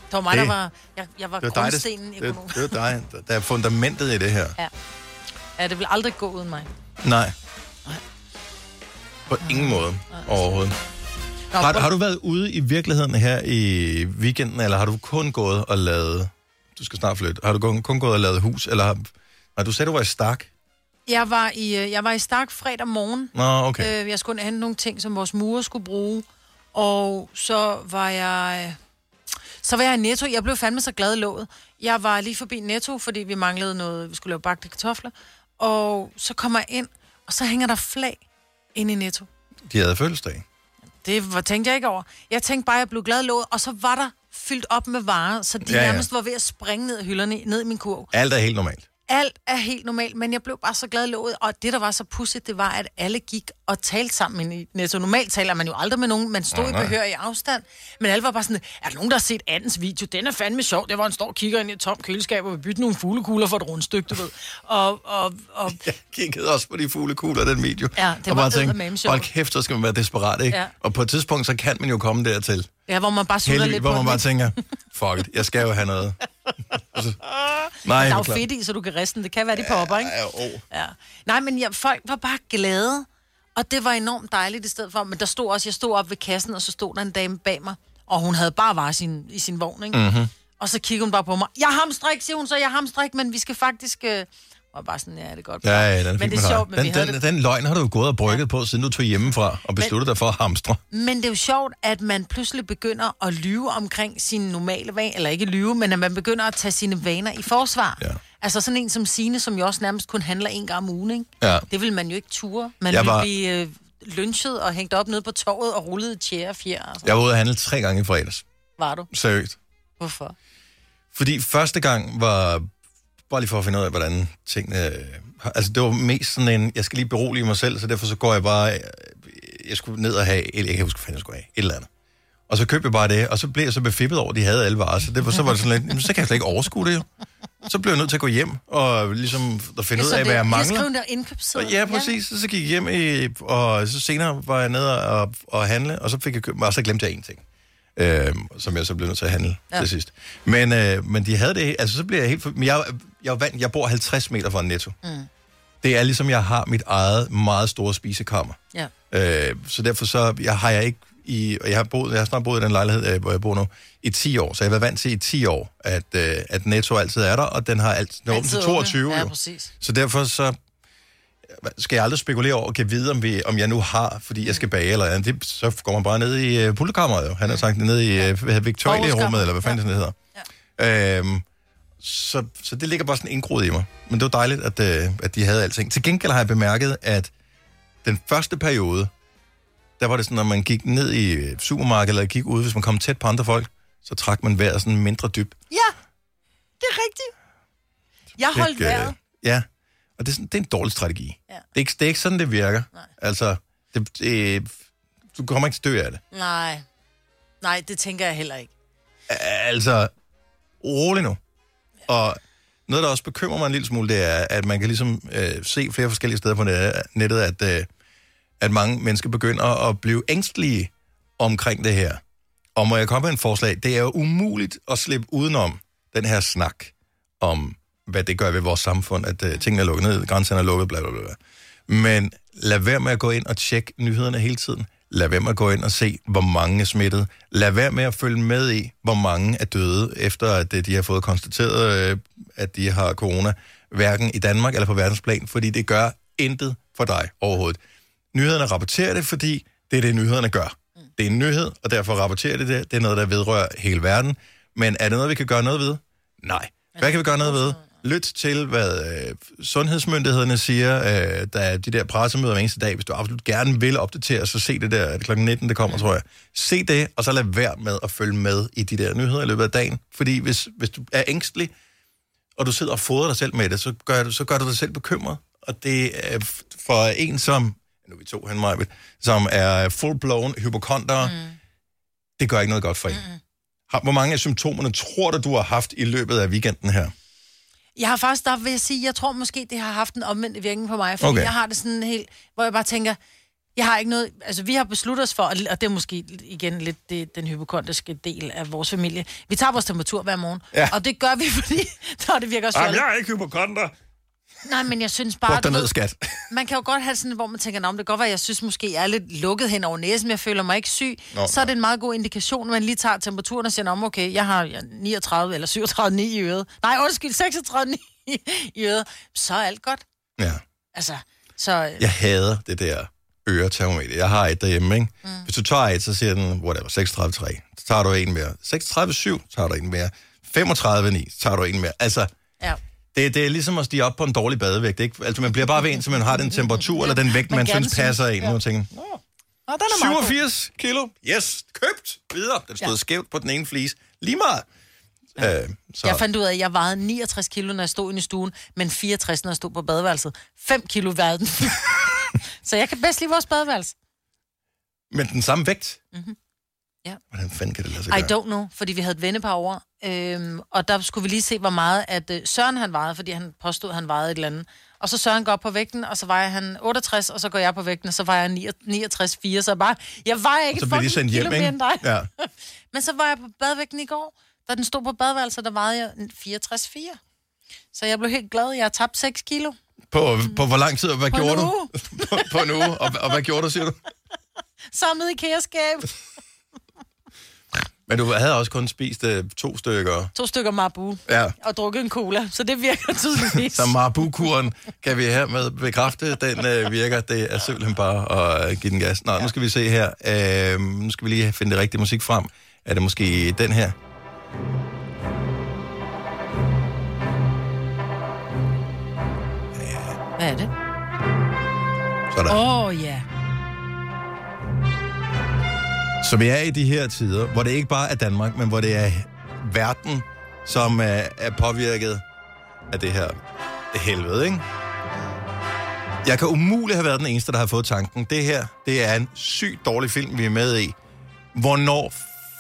Det var mig, Det- der var... Jeg, jeg var Det dig, grundstenen i det, økonom. det, det er dig, der- er fundamentet i det her. Ja. Ja, det vil aldrig gå uden mig. Nej. På ingen måde overhovedet. Nå, Har, har du været ude i virkeligheden her i weekenden, eller har du kun gået og lavet... Du skal snart flytte. Har du kun, kun gået og lavet hus, eller har... Nej, du sagde, du var i Stark. Jeg var i, øh, jeg var i Stark fredag morgen. Nå, okay. Øh, jeg skulle hente nogle ting, som vores murer skulle bruge. Og så var jeg... Så var jeg i Netto. Jeg blev fandme så glad i låget. Jeg var lige forbi Netto, fordi vi manglede noget... Vi skulle lave bagte kartofler. Og så kommer jeg ind, Og så hænger der flag inde i Netto. De havde fødselsdag. Det var, tænkte jeg ikke over. Jeg tænkte bare, at jeg blev glad låget, og så var der fyldt op med varer, så de ja. ja. nærmest var ved at springe ned af hylderne, ned i min kurv. Alt er helt normalt. Alt er helt normalt, men jeg blev bare så glad låget, og det, der var så pudsigt, det var, at alle gik og talte sammen i Netto. Normalt taler man jo aldrig med nogen, man stod Nej, i nej. behør i afstand, men alle var bare sådan, er der nogen, der har set andens video? Den er fandme sjov, det var, står og kigger ind i et tomt køleskab og vil bytte nogle fuglekugler for et rundstykke, du ved. Og, og, og <laughs> Jeg kiggede også på de fuglekugler, den video. Ja, det og var bare tænkte, hold kæft, så skal man være desperat, ikke? Ja. Og på et tidspunkt, så kan man jo komme dertil. Ja, hvor man bare sutter Heldig, lidt hvor på man den, bare ikke? tænker, fuck it, jeg skal jo have noget. Og så- <laughs> Nej, Der er jo fedt i, så du kan riste den. Det kan være, de popper, ikke? Ja, oh. Ja. Nej, men ja, folk var bare glade, og det var enormt dejligt i stedet for. Men der stod også, jeg stod op ved kassen, og så stod der en dame bag mig, og hun havde bare var sin, i sin vogn, ikke? Mhm. Og så kiggede hun bare på mig. Jeg har hamstrik, siger hun så, jeg har hamstrik, men vi skal faktisk... Øh... Og bare sådan, ja, det er godt. Ja, ja, den men det er sjovt, men den, den, det den løgn har du jo gået og brygget på, siden du tog hjemmefra og besluttede dig for at hamstre. Men det er jo sjovt, at man pludselig begynder at lyve omkring sine normale vaner, eller ikke lyve, men at man begynder at tage sine vaner i forsvar. Ja. Altså sådan en som Sine, som jo også nærmest kun handler en gang om ugen, ikke? Ja. Det vil man jo ikke ture. Man Jeg vil var- blive øh, lynchet og hængt op nede på torvet og rullet i tjære og fjer. Altså. Jeg var ude at handle tre gange i fredags. Var du? Seriøst. Hvorfor? Fordi første gang var, bare lige for at finde ud af, hvordan tingene... Altså, det var mest sådan en, jeg skal lige berolige mig selv, så derfor så går jeg bare... øh, Jeg skulle ned og have... Jeg kan huske, hvad jeg skulle have. Et eller andet. Og så købte jeg bare det, og så blev jeg så befippet over, at de havde alle varer, så, det var, så var det sådan lidt, "Jamen, så kan jeg slet ikke overskue det jo. Så blev jeg nødt til at gå hjem og ligesom at finde ud af, hvad jeg mangler. der indkøbsseddel. Ja, præcis. Så, så gik jeg hjem, i, og så senere var jeg nede og, og handle, og så fik jeg købt, og så glemte jeg en ting, øh, som jeg så blev nødt til at handle ja. Ja. til sidst. Men, øh, men de havde det, altså så blev jeg helt, men jeg, jeg, vant, jeg bor 50 meter fra netto. Mm. Det er ligesom, jeg har mit eget meget store spisekammer. Ja. Øh, så derfor så jeg har jeg ikke i, og jeg har, boet, jeg har snart boet i den lejlighed, øh, hvor jeg bor nu, i 10 år. Så jeg har været vant til i 10 år, at, øh, at Netto altid er der, og den har altid, den er åben til Altid åbne. 22. Ja, jo. præcis. Så derfor så skal jeg aldrig spekulere over, kan vide, om, vi, om jeg nu har, fordi jeg skal bage eller andet. Det, så går man bare ned i uh, pullekammeret, jo. Han har sagt, ned i uh, Victoria-rummet, eller hvad fanden ja. det hedder. Øhm, så, så det ligger bare sådan indgroet i mig. Men det var dejligt, at, øh, at de havde alting. Til gengæld har jeg bemærket, at den første periode, der var det sådan, når man gik ned i øh, supermarkedet, eller gik ud, hvis man kom tæt på andre folk, så trak man vejret sådan mindre dybt. Ja, det er rigtigt. Jeg holdt Ikke, øh, vejret. Ja, og det er, sådan, det er en dårlig strategi. Ja. Det, er ikke, det er ikke sådan, det virker. Nej. Altså, det, det, du kommer ikke til dø af det. Nej. Nej, det tænker jeg heller ikke. Altså, rolig nu. Og noget, der også bekymrer mig en lille smule, det er, at man kan ligesom øh, se flere forskellige steder på nettet, at, øh, at mange mennesker begynder at blive ængstelige omkring det her. Og må jeg komme med en forslag? Det er jo umuligt at slippe udenom den her snak om, hvad det gør ved vores samfund, at øh, tingene er lukket ned, grænserne er lukket, bla bla bla. Men lad være med at gå ind og tjekke nyhederne hele tiden. Lad være med at gå ind og se, hvor mange er smittet. Lad være med at følge med i, hvor mange er døde, efter at øh, de har fået konstateret, øh, at de har corona, hverken i Danmark eller på verdensplan, fordi det gør intet for dig overhovedet. Nyhederne rapporterer det, fordi det er det, nyhederne gør. Det er en nyhed, og derfor rapporterer det det. Det er noget, der vedrører hele verden. Men er det noget, vi kan gøre noget ved? Nej. Hvad kan vi gøre noget ved? Lyt til, hvad øh, sundhedsmyndighederne siger. Øh, der er de der pressemøder hver eneste dag. Hvis du absolut gerne vil opdatere, så se det der. Er det klokken 19, det kommer, tror jeg. Se det, og så lad være med at følge med i de der nyheder i løbet af dagen. Fordi hvis, hvis du er ængstelig, og du sidder og fodrer dig selv med det, så gør, du, så gør du dig selv bekymret. Og det er for en, som, nu er vi to, han mig, som er full-blown hypokonter, mm. det gør ikke noget godt for en. Mm. Hvor mange af symptomerne tror du, du har haft i løbet af weekenden her? Jeg har faktisk, der vil jeg sige, jeg tror måske, det har haft en omvendt virkning på mig, fordi Okay. jeg har det sådan helt, hvor jeg bare tænker, jeg har ikke noget, altså vi har besluttet os for, og det er måske igen lidt det, den hypokontiske del af vores familie, vi tager vores temperatur hver morgen, Ja. og det gør vi, <laughs> fordi der det virker fjollet. er ikke hypokonter. Nej, men jeg synes bare, du ned, skat. man kan jo godt have sådan, hvor man tænker, "Nå, men det kan godt være, jeg synes måske, jeg er lidt lukket hen over næsen, men jeg føler mig ikke syg. Nå, så er det en meget god indikation, når man lige tager temperaturen og siger, om okay, jeg har ja, 39 eller 37 9 i øret. Nej, undskyld, 36 9 i øret. Så er alt godt. Ja. Altså, så... Jeg hader det der øretermometer. Jeg har et derhjemme, ikke? Mm. Hvis du tager et, så siger den, whatever, 36,3. Så tager du en mere. 36,7, tager du en mere. 35,9, så tager du en mere. Altså, Ja. Det, det er ligesom at stige op på en dårlig badevægt, ikke? Altså, man bliver bare ved en, så man har den temperatur, eller den vægt, Man man, synes passer ind. ja. Ja. tænker, Nå, den er meget god. 87 kilo, yes, købt, videre. Den stod Ja. skævt på den ene flis. Lige meget. Ja. Øh, så. Jeg fandt ud af, at jeg vejede 69 kilo, når jeg stod inde i stuen, men 64, når jeg stod på badeværelset. 5 kilo vejede den. <laughs> så jeg kan bedst lide vores badeværelse. Men den samme vægt? Mhm. Ja. Hvordan fanden kan det lade sig I gøre? don't know, fordi vi havde et vennepar over, øhm, og der skulle vi lige se, hvor meget at øh, Søren han vejede, fordi han påstod, at han vejede et eller andet. Og så Søren går op på vægten, og så vejer han 68, og så går jeg på vægten, og så vejer jeg 69, 4, så jeg bare, jeg vejer ikke Så bliver de fucking sendt hjem, ikke? end dig. Ja. <laughs> Men så var jeg på badvægten i går, da den stod på badeværelset, der vejede jeg 64, 4. Så jeg blev helt glad, jeg har tabt 6 kilo. På, på hvor lang tid, og hvad På gjorde du? <laughs> på, på en uge, og, og hvad gjorde du, siger du? <laughs> Samlet i kæreskab. Men du havde også kun spist uh, to stykker. To stykker Marbu Ja. og drukket en cola, så det virker <laughs> tydeligvis. Så Marabu-kuren kan vi hermed bekræfte, den øh, virker. Det er simpelthen bare at øh, give den gas. Nå, ja. nu skal vi se her. Øh, nu skal vi lige finde det rigtige musik frem. Er det måske den her? Hvad er det? Sådan. Åh, oh, ja. Så vi er i de her tider, hvor det ikke bare er Danmark, men hvor det er verden, som er, er påvirket af det her helvede, ikke? Jeg kan umuligt have været den eneste, der har fået tanken. Det her, det er en sygt dårlig film, vi er med i. Hvornår,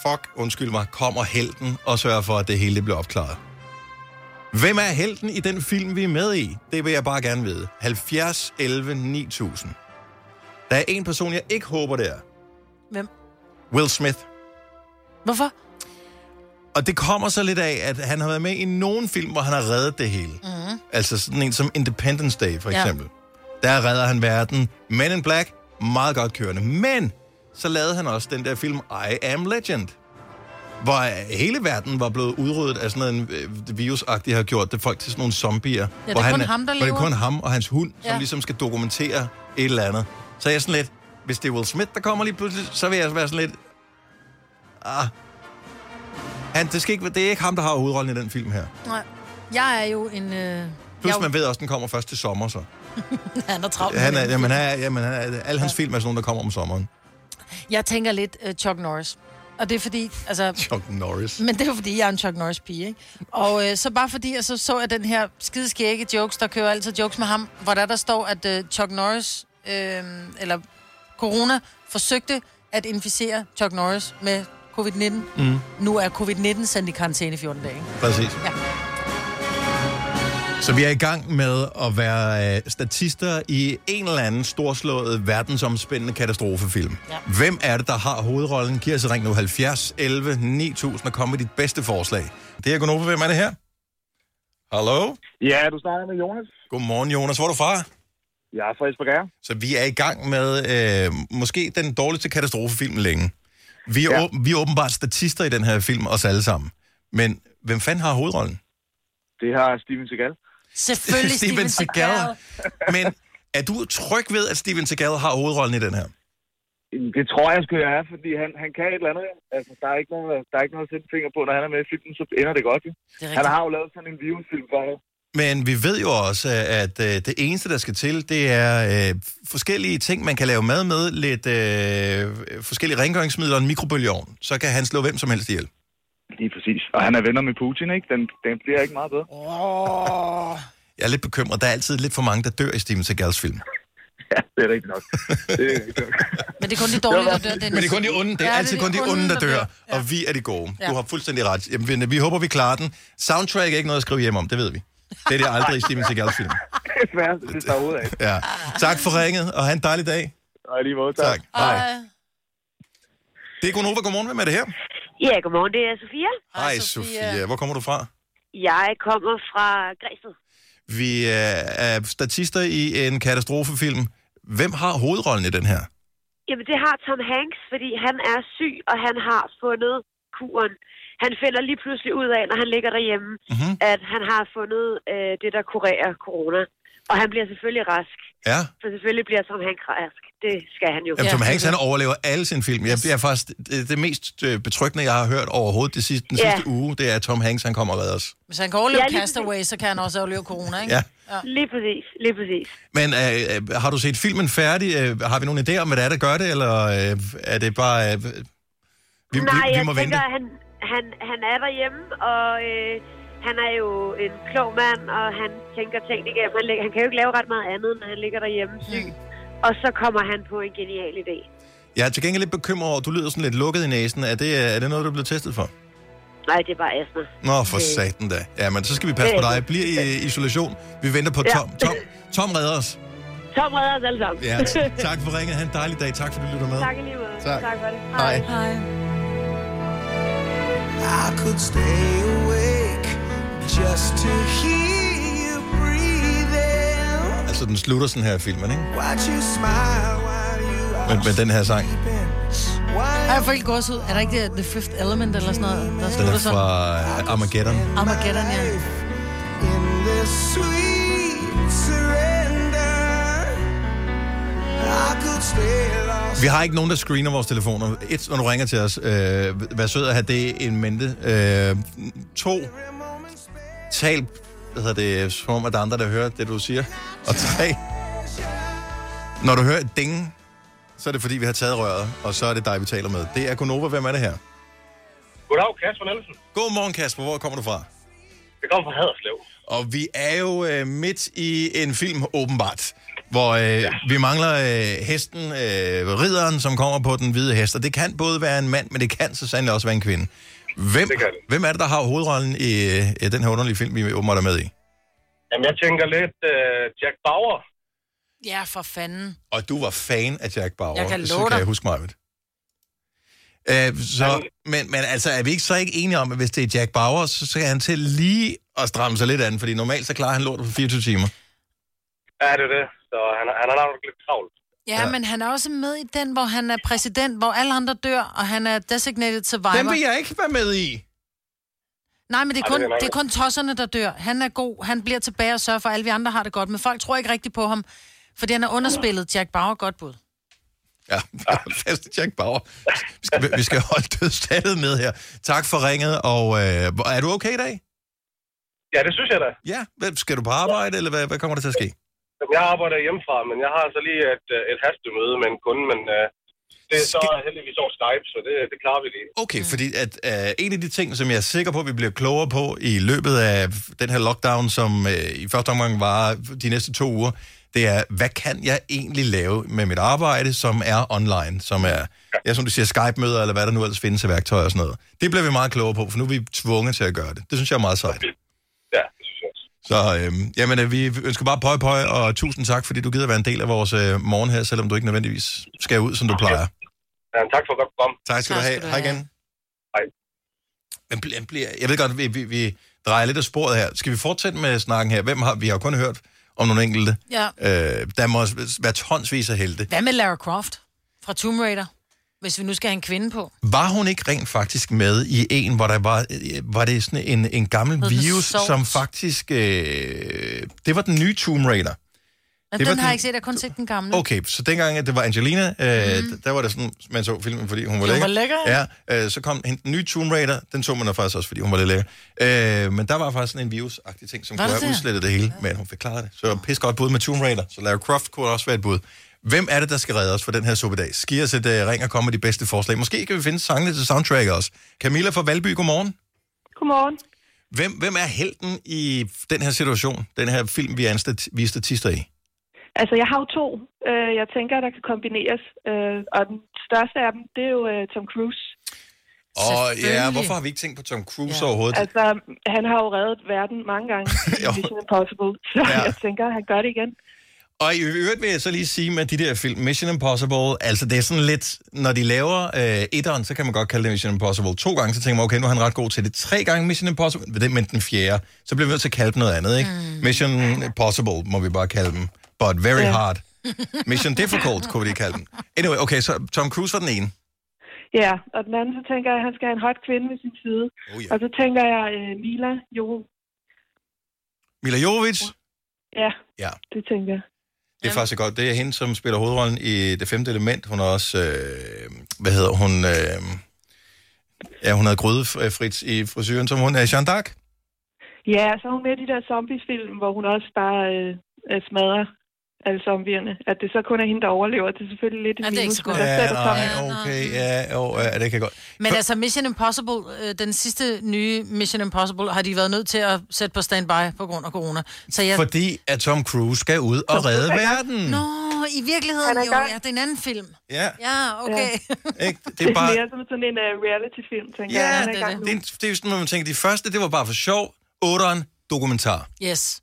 fuck, undskyld mig, kommer helten og sørger for, at det hele bliver opklaret? Hvem er helten i den film, vi er med i? Det vil jeg bare gerne vide. 70, 11, 9000. Der er en person, jeg ikke håber, det er. Hvem? Will Smith. Hvorfor? Og det kommer så lidt af, at han har været med i nogle film, hvor han har reddet det hele. Mm. Altså sådan en som Independence Day, for Ja. eksempel. Der redder han verden. Men in Black, meget godt kørende. Men så lavede han også den der film I Am Legend. Hvor hele verden var blevet udryddet af sådan en øh, virusagtigt har gjort det folk til sådan nogle zombier. det er hvor kun han, ham, der hvor det er lever. kun ham og hans hund, som Ja. ligesom skal dokumentere et eller andet. Så jeg er sådan lidt, hvis det er Will Smith, der kommer lige pludselig, så vil jeg være sådan lidt, ah, han, det, skal ikke, det er ikke ham, der har hovedrollen i den film her. Nej. Jeg er jo en... Øh, Plus, jeg, man ved også, den kommer først til sommer, så. <laughs> han er travlt. Han er, jamen, han er, jamen, han er, alle hans film er sådan nogle, der kommer om sommeren. Jeg tænker lidt uh, Chuck Norris. Og det er fordi, altså... <laughs> Chuck Norris. Men det er fordi, jeg er en Chuck Norris-pige, ikke? Og øh, så bare fordi, jeg så, jeg den her skide skægge jokes, der kører altid jokes med ham, hvor der, der står, at øh, Chuck Norris, øh, eller corona, forsøgte at inficere Chuck Norris med covid-19. Mm. Nu er covid-19 sendt i karantæne i 14 dage. Præcis. Ja. Så vi er i gang med at være øh, statister i en eller anden storslået, verdensomspændende katastrofefilm. Ja. Hvem er det, der har hovedrollen? Giv os ring nu 70 11 9000 og kom med dit bedste forslag. Det er Gunova. Hvem er det her? Hallo? Ja, du snakker med Jonas. Godmorgen, Jonas. Hvor er du fra? Jeg er fra Esbjerg. Så vi er i gang med øh, måske den dårligste katastrofefilm længe. Vi er, ja. Ja. vi er åbenbart statister i den her film, os alle sammen. Men hvem fanden har hovedrollen? Det har Steven Seagal. Selvfølgelig <laughs> Steven Seagal. Men er du tryg ved, at Steven Seagal har hovedrollen i den her? Det tror jeg sgu, jeg er, fordi han, han kan et eller andet. Altså, der er ikke noget, der er ikke noget at sætte finger på, når han er med i filmen, så ender det godt. Jo. Det Han har jo lavet sådan en virusfilm før. jo. Men vi ved jo også, at øh, det eneste, der skal til, det er øh, forskellige ting, man kan lave mad med. Lidt øh, forskellige rengøringsmidler og en mikrobølgeovn. Så kan han slå hvem som helst ihjel. Lige præcis. Og han er venner med Putin, ikke? Den, den bliver ikke meget bedre. Oh. Jeg er lidt bekymret. Der er altid lidt for mange, der dør i Steven Seagals film. Ja, det er rigtigt nok. Det er rigtigt nok. <laughs> Men det er kun de dårlige, der dør. Dennis. Men det er kun de onde. Det er Ja, altid kun de onde, der dør. Og vi er de gode. Ja. Du har fuldstændig ret. Jamen, vi håber, vi klarer den. Soundtrack er ikke noget at skrive hjem om, det ved vi. Det er det aldrig i Steven Seagals film. Det er svært, det tager ud af. Ja. Tak for ringet, og have en dejlig dag. Og lige måde, Tak. Hej. Det er Gunova. Godmorgen. Hvem er det her? Ja, godmorgen. Det er Sofia. Hej, Sofia. Hvor kommer du fra? Jeg kommer fra Græsted. Vi er statister i en katastrofefilm. Hvem har hovedrollen i den her? Jamen, det har Tom Hanks, fordi han er syg, og han har fundet kuren. Han finder lige pludselig ud af, når han ligger derhjemme, Mhm. at han har fundet øh, det, der kurerer corona. Og han bliver selvfølgelig rask. Ja. For selvfølgelig bliver Tom Hanks rask. Det skal han jo. Jamen, Tom Hanks, han overlever alle sine film. Jeg, det er faktisk det, det mest øh, betryggende, jeg har hørt overhovedet det sidste, den Ja. sidste uge, det er, at Tom Hanks, han kommer og redder os. Hvis han kan overleve Ja, Castaway, så kan han også overleve corona, ikke? Ja. ja. Lige præcis, lige præcis. Men øh, øh, har du set filmen færdig? Øh, har vi nogen idé om, hvad det er, der gør det, eller øh, er det bare... Øh, vi, Nej, vi, vi jeg må tænker, vente? han, han, han er derhjemme, og øh, han er jo en klog mand, og han tænker ting igennem. Han, han kan jo ikke lave ret meget andet, når han ligger derhjemme syg. Og så kommer han på en genial idé. Jeg er til gengæld lidt bekymret over, at du lyder sådan lidt lukket i næsen. Er det, er det noget, du er blevet testet for? Nej, det er bare astma. Nå, for Det- satan da. Ja, men så skal vi passe på er dig. Bliv i øh, isolation. Vi venter på Ja. Tom. Tom, Tom redder os. Tom redder os alle sammen. Ja, tak for ringet. Ha' en dejlig dag. Tak for, at du lytter med. tak i lige måde. Tak. tak for det. Hej. Hej. Could stay awake just to hear you breathing. Altså, den slutter sådan her, filmen, ikke? Watch you smile while you Med, med den her sang. Jeg får helt gås ud. Er der ikke det, The Fifth Element eller sådan noget, der Den er sådan? fra øh, Armageddon. Armageddon, ja. in this sweet surrender. I could stay. Vi har ikke nogen, der screener vores telefoner. Et, når du ringer til os, øh, vær sød at have det en mente. Øh, to, tal, hvad hedder det, som om, at der er andre, der hører det, du siger. Og tre, når du hører et ding, så er det fordi, vi har taget røret, og så er det dig, vi taler med. Det er Gunova. Hvem er det her? Goddag, Kasper Nielsen. Godmorgen, Kasper. Hvor kommer du fra? Det kommer fra Haderslev. Og vi er jo øh, midt i en film, åbenbart, hvor øh, ja. vi mangler øh, hesten, øh, ridderen, som kommer på den hvide hest. Og det kan både være en mand, men det kan så sandelig også være en kvinde. Hvem, Det kan det. hvem er det, der har hovedrollen i, øh, i den her underlige film, vi åbenbart er med i? Jamen, jeg tænker lidt uh, Jack Bauer. Ja, for fanden. Og du var fan af Jack Bauer. Jeg kan så love kan dig. jeg huske mig. Øh, så, men, men altså, er vi ikke så ikke enige om, at hvis det er Jack Bauer, så skal han til lige at stramme sig lidt an, fordi normalt så klarer han lortet på 24 timer. Ja, det er det. Så han, han er nok lidt travlt. Ja, Ja. ja, men han er også med i den, hvor han er præsident, hvor alle andre dør, og han er designated survivor. Den vil jeg ikke være med i. Nej, men det er, Ej, kun, det er det er kun tosserne, der dør. Han er god, han bliver tilbage og sørger for, at alle vi andre har det godt. Men folk tror ikke rigtigt på ham, fordi han er underspillet. Jack Bauer, godt bud. Ja, <laughs> fast Jack Bauer. Vi skal, vi skal holde dødstallet med her. Tak for ringet, og øh, er du okay i dag? Ja, det synes jeg da. Ja. Hvad, skal du på arbejde, eller hvad, hvad kommer der til at ske? Jamen, Jeg arbejder hjemmefra, men jeg har altså lige et, øh, et hastemøde med en kunde, men uh, det er så heldigvis over Skype, så det, det klarer vi lige. Okay, fordi at øh, en af de ting, som jeg er sikker på, at vi bliver klogere på i løbet af den her lockdown, som øh, i første omgang var de næste to uger, det er, hvad kan jeg egentlig lave med mit arbejde, som er online, som er, ja, som du siger, Skype-møder, eller hvad der nu ellers findes af værktøjer og sådan noget. Det bliver vi meget klogere på, for nu er vi tvunget til at gøre det. Det synes jeg er meget sejt. Ja, det synes jeg også. Så øhm, jamen, øh, vi ønsker bare pøj pøj, og tusind tak, fordi du gider være en del af vores øh, morgen her, selvom du ikke nødvendigvis skal ud, som du plejer. Ja, tak for godt program. Tak skal Tak du have. skal du Hej have. igen. Hej. Men bl- bliver, jeg ved godt, vi, vi, vi drejer lidt af sporet her. Skal vi fortsætte med snakken her? Hvem har, vi har kun hørt om nogle enkelte. Ja. Øh, der må være tonsvis af helte. Hvad med Lara Croft fra Tomb Raider? Hvis vi nu skal have en kvinde på. Var hun ikke rent faktisk med i en, hvor der var, øh, var det sådan en, en gammel Hed den virus, som faktisk... Øh, det var den nye Tomb Raider. Det den var har den- jeg ikke set, jeg har kun set den gamle. Okay, så dengang, at det var Angelina, øh, mm. der var det sådan, man så filmen, fordi hun var Hun lækker. var lækker, ja. øh, så kom hende, den nye Tomb Raider, den så man faktisk også, fordi hun var lidt lækker. Øh, men der var faktisk sådan en virusagtig ting, som Var kunne det have udslettet det hele, men hun fik klaret det. Så pis godt bud med Tomb Raider, så Lara Croft kunne også være et bud. Hvem er det, der skal redde os for den her suppedag? Skiv os et uh, ring og komme med de bedste forslag. Måske kan vi finde sangene til soundtrack også. Camilla fra Valby, godmorgen. Godmorgen. Hvem, hvem er helten i den her situation? Den her film, vi er, stat- vi er statister i? Altså, jeg har jo to, øh, jeg tænker, der kan kombineres. Øh, og den største af dem, det er jo øh, Tom Cruise. Og ja, hvorfor har vi ikke tænkt på Tom Cruise Ja. overhovedet? Altså, han har jo reddet verden mange gange <laughs> i. Mission Impossible. Så ja. jeg tænker, han gør det igen. Og i øvrigt vil jeg så lige sige med de der film, Mission Impossible, altså det er sådan lidt, når de laver øh, etteren, så kan man godt kalde det Mission Impossible. To gange, så tænker man, okay, nu er han ret god til det. Tre gange Mission Impossible, men den fjerde, så bliver vi nødt til at kalde dem noget andet, ikke? Mm. Mission Impossible må vi bare kalde dem. But very Ja. hard. Mission Difficult, kunne vi lige kalde dem. Anyway, okay, så Tom Cruise var den ene. Ja, og den anden, så tænker jeg, at han skal have en hot kvinde ved sin side. Oh, ja. Og så tænker jeg, øh, Mila, jo, Mila Jovovich, Ja, Ja. det tænker jeg. Det er faktisk godt. Det er hende, som spiller hovedrollen i Det Femte Element. Hun er også, øh, hvad hedder hun, øh, ja, hun havde grydefrit i frisyren, som hun er Jeanne d'Arc. Ja, så er hun med i de der zombiefilm, hvor hun også bare øh, smadrer alle zombierne. At det så kun er hende, der overlever, det er selvfølgelig lidt Ja, det er ikke så godt. Ja, nej, okay, ja, jo, ja, det kan godt. Men altså Mission Impossible, øh, den sidste nye Mission Impossible, har de været nødt til at sætte på standby på grund af corona. Så jeg... Fordi at Tom Cruise skal ud og redde verden. Nå, i virkeligheden er jo, ja, det er en anden film. Ja, Ja, okay. <laughs> ikke? Det Det er er bare... mere som sådan en uh, reality-film, tænker jeg. Ja, er i det er gang det er, det er jo sådan, når man tænker, de første, det var bare for sjov. Otteren, dokumentar. Yes.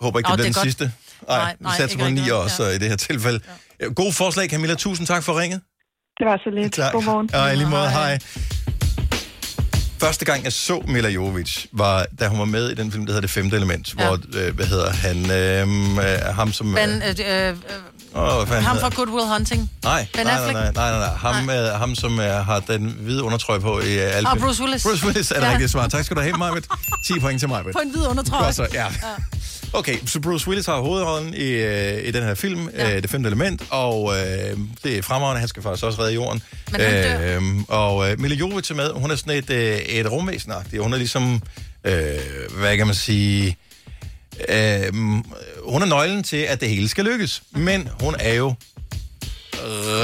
Håber ikke, det bliver er den godt. sidste. Nej, Nej, vi nej, satser ikke på ni rigtig. også Ja. i det her tilfælde. Ja. God forslag, Camilla. Tusind tak for ringet. Det var så lidt. Tak. Godmorgen. I lige måde, hej. Første gang, jeg så Mila Jovovich, var, da hun var med i den film, der hedder Det Femte Element, ja. hvor, øh, hvad hedder han, øh, øh, ham som... Ben, øh, øh, øh, åh, hvad ham fra Good Will Hunting. Nej, Ben nej, nej, nej, nej, nej, nej. Ham, nej. Øh, ham som øh, har den hvide undertrøje på i øh, alle Og film. Bruce Willis. Bruce Willis er det Ja. rigtige svar. Tak skal du have, Marvitt. 10 point til Marvitt. På en hvid undertrøje. Godt så, ja. Okay, så Bruce Willis har hovedrollen i, øh, i den her film, ja. øh, Det Femte Element, og øh, det er fremragende. Han skal faktisk også redde jorden. Men han dør. Øh, og øh, Mila Jovovich er med. Hun er sådan et, øh, et rumvæsen Hun er ligesom, øh, hvad kan man sige... Øh, hun er nøglen til, at det hele skal lykkes. Men hun er jo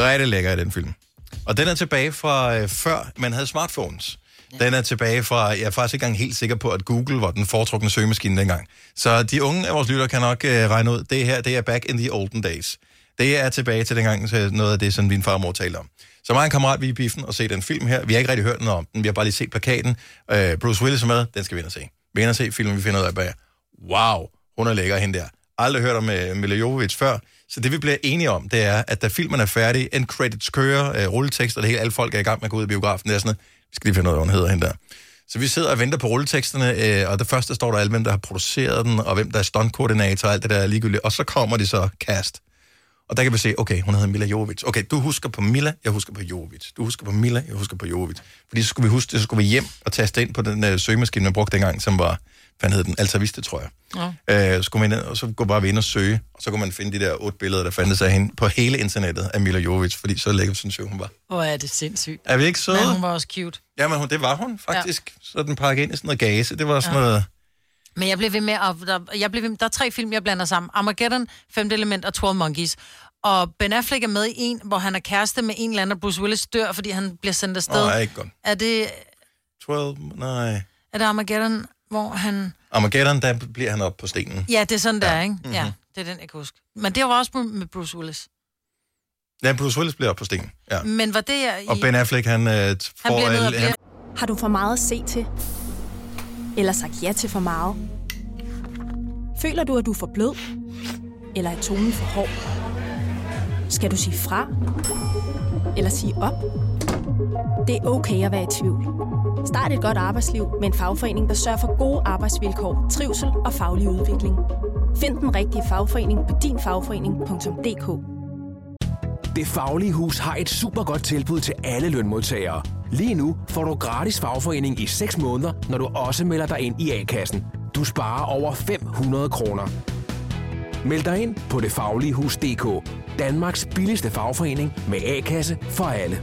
rigtig lækker i den film. Og den er tilbage fra øh, før man havde smartphones. Den er tilbage fra, jeg er faktisk ikke engang helt sikker på, at Google var den foretrukne søgemaskine dengang. Så de unge af vores lytter kan nok øh, regne ud, det her, det er back in the olden days. Det er tilbage til dengang, så noget af det, som min farmor talte om. Så mig og en kammerat, vi er i biffen og se den film her. Vi har ikke rigtig hørt noget om den, vi har bare lige set plakaten. Øh, Bruce Willis er med, den skal vi ind og se. Vi ind og se filmen, vi finder ud af bag. Wow, hun er lækker hende der. Aldrig hørt om øh, Mila Jovovich før. Så det vi bliver enige om, det er, at da filmen er færdig, en credits kører, øh, rulletekst, og det hele, alle folk er i gang med at gå ud i biografen, det er sådan noget, skal lige finde ud af, hvad hun hedder hende der. Så vi sidder og venter på rulleteksterne, øh, og det første står der alle, hvem der har produceret den, og hvem der er stuntkoordinator, og alt det der er ligegyldigt. Og så kommer de så cast. Og der kan vi se, okay, hun hedder Mila Jovovic. Okay, du husker på Mila, jeg husker på Jovovic. Du husker på Mila, jeg husker på Jovovic. Fordi så skulle vi huske det, så skulle vi hjem og taste ind på den øh, søgemaskine, man brugte dengang, som var, hvad hed den, Alta Vista, tror jeg. Ja. Øh, så skulle man ind, og så gå bare ind og søge, og så kunne man finde de der otte billeder, der fandtes af hende på hele internettet af Mila Jovovich, fordi så lækker synes jeg, hun var. Hvor er det sindssygt. Er vi ikke søde? Men hun var også cute. Jamen, hun, det var hun faktisk. Ja. Så den pakket ind i sådan noget gase. Det var sådan ja. noget... Men jeg blev ved med at... Der, jeg blev ved, der er tre film, jeg blander sammen. Armageddon, Femte Element og 12 Monkeys. Og Ben Affleck er med i en, hvor han er kæreste med en eller anden, og Bruce Willis dør, fordi han bliver sendt afsted. Åh, oh, ikke godt. Er det, 12, nej. er det Armageddon, hvor han... Armageddon, der bliver han op på stenen. Ja, det er sådan, der, ja. ikke? Mhm. Ja, det er den, jeg kan huske. Men det var også med Bruce Willis. Ja, Bruce Willis bliver op på stenen. Ja. Men var det i... Og Ben Affleck, han øh, han får... bliver nødt bliver... Har du for meget at se til? Eller sagt ja til for meget? Føler du, at du er for blød? Eller er tonen for hård? Skal du sige fra? Eller sige op? Det er okay at være i tvivl. Start et godt arbejdsliv med en fagforening, der sørger for gode arbejdsvilkår, trivsel og faglig udvikling. Find den rigtige fagforening på dinfagforening.dk. Det Faglige Hus har et super godt tilbud til alle lønmodtagere. Lige nu får du gratis fagforening i 6 måneder, når du også melder dig ind i A-kassen. Du sparer over 500 kroner. Meld dig ind på detfagligehus.dk. Danmarks billigste fagforening med A-kasse for alle.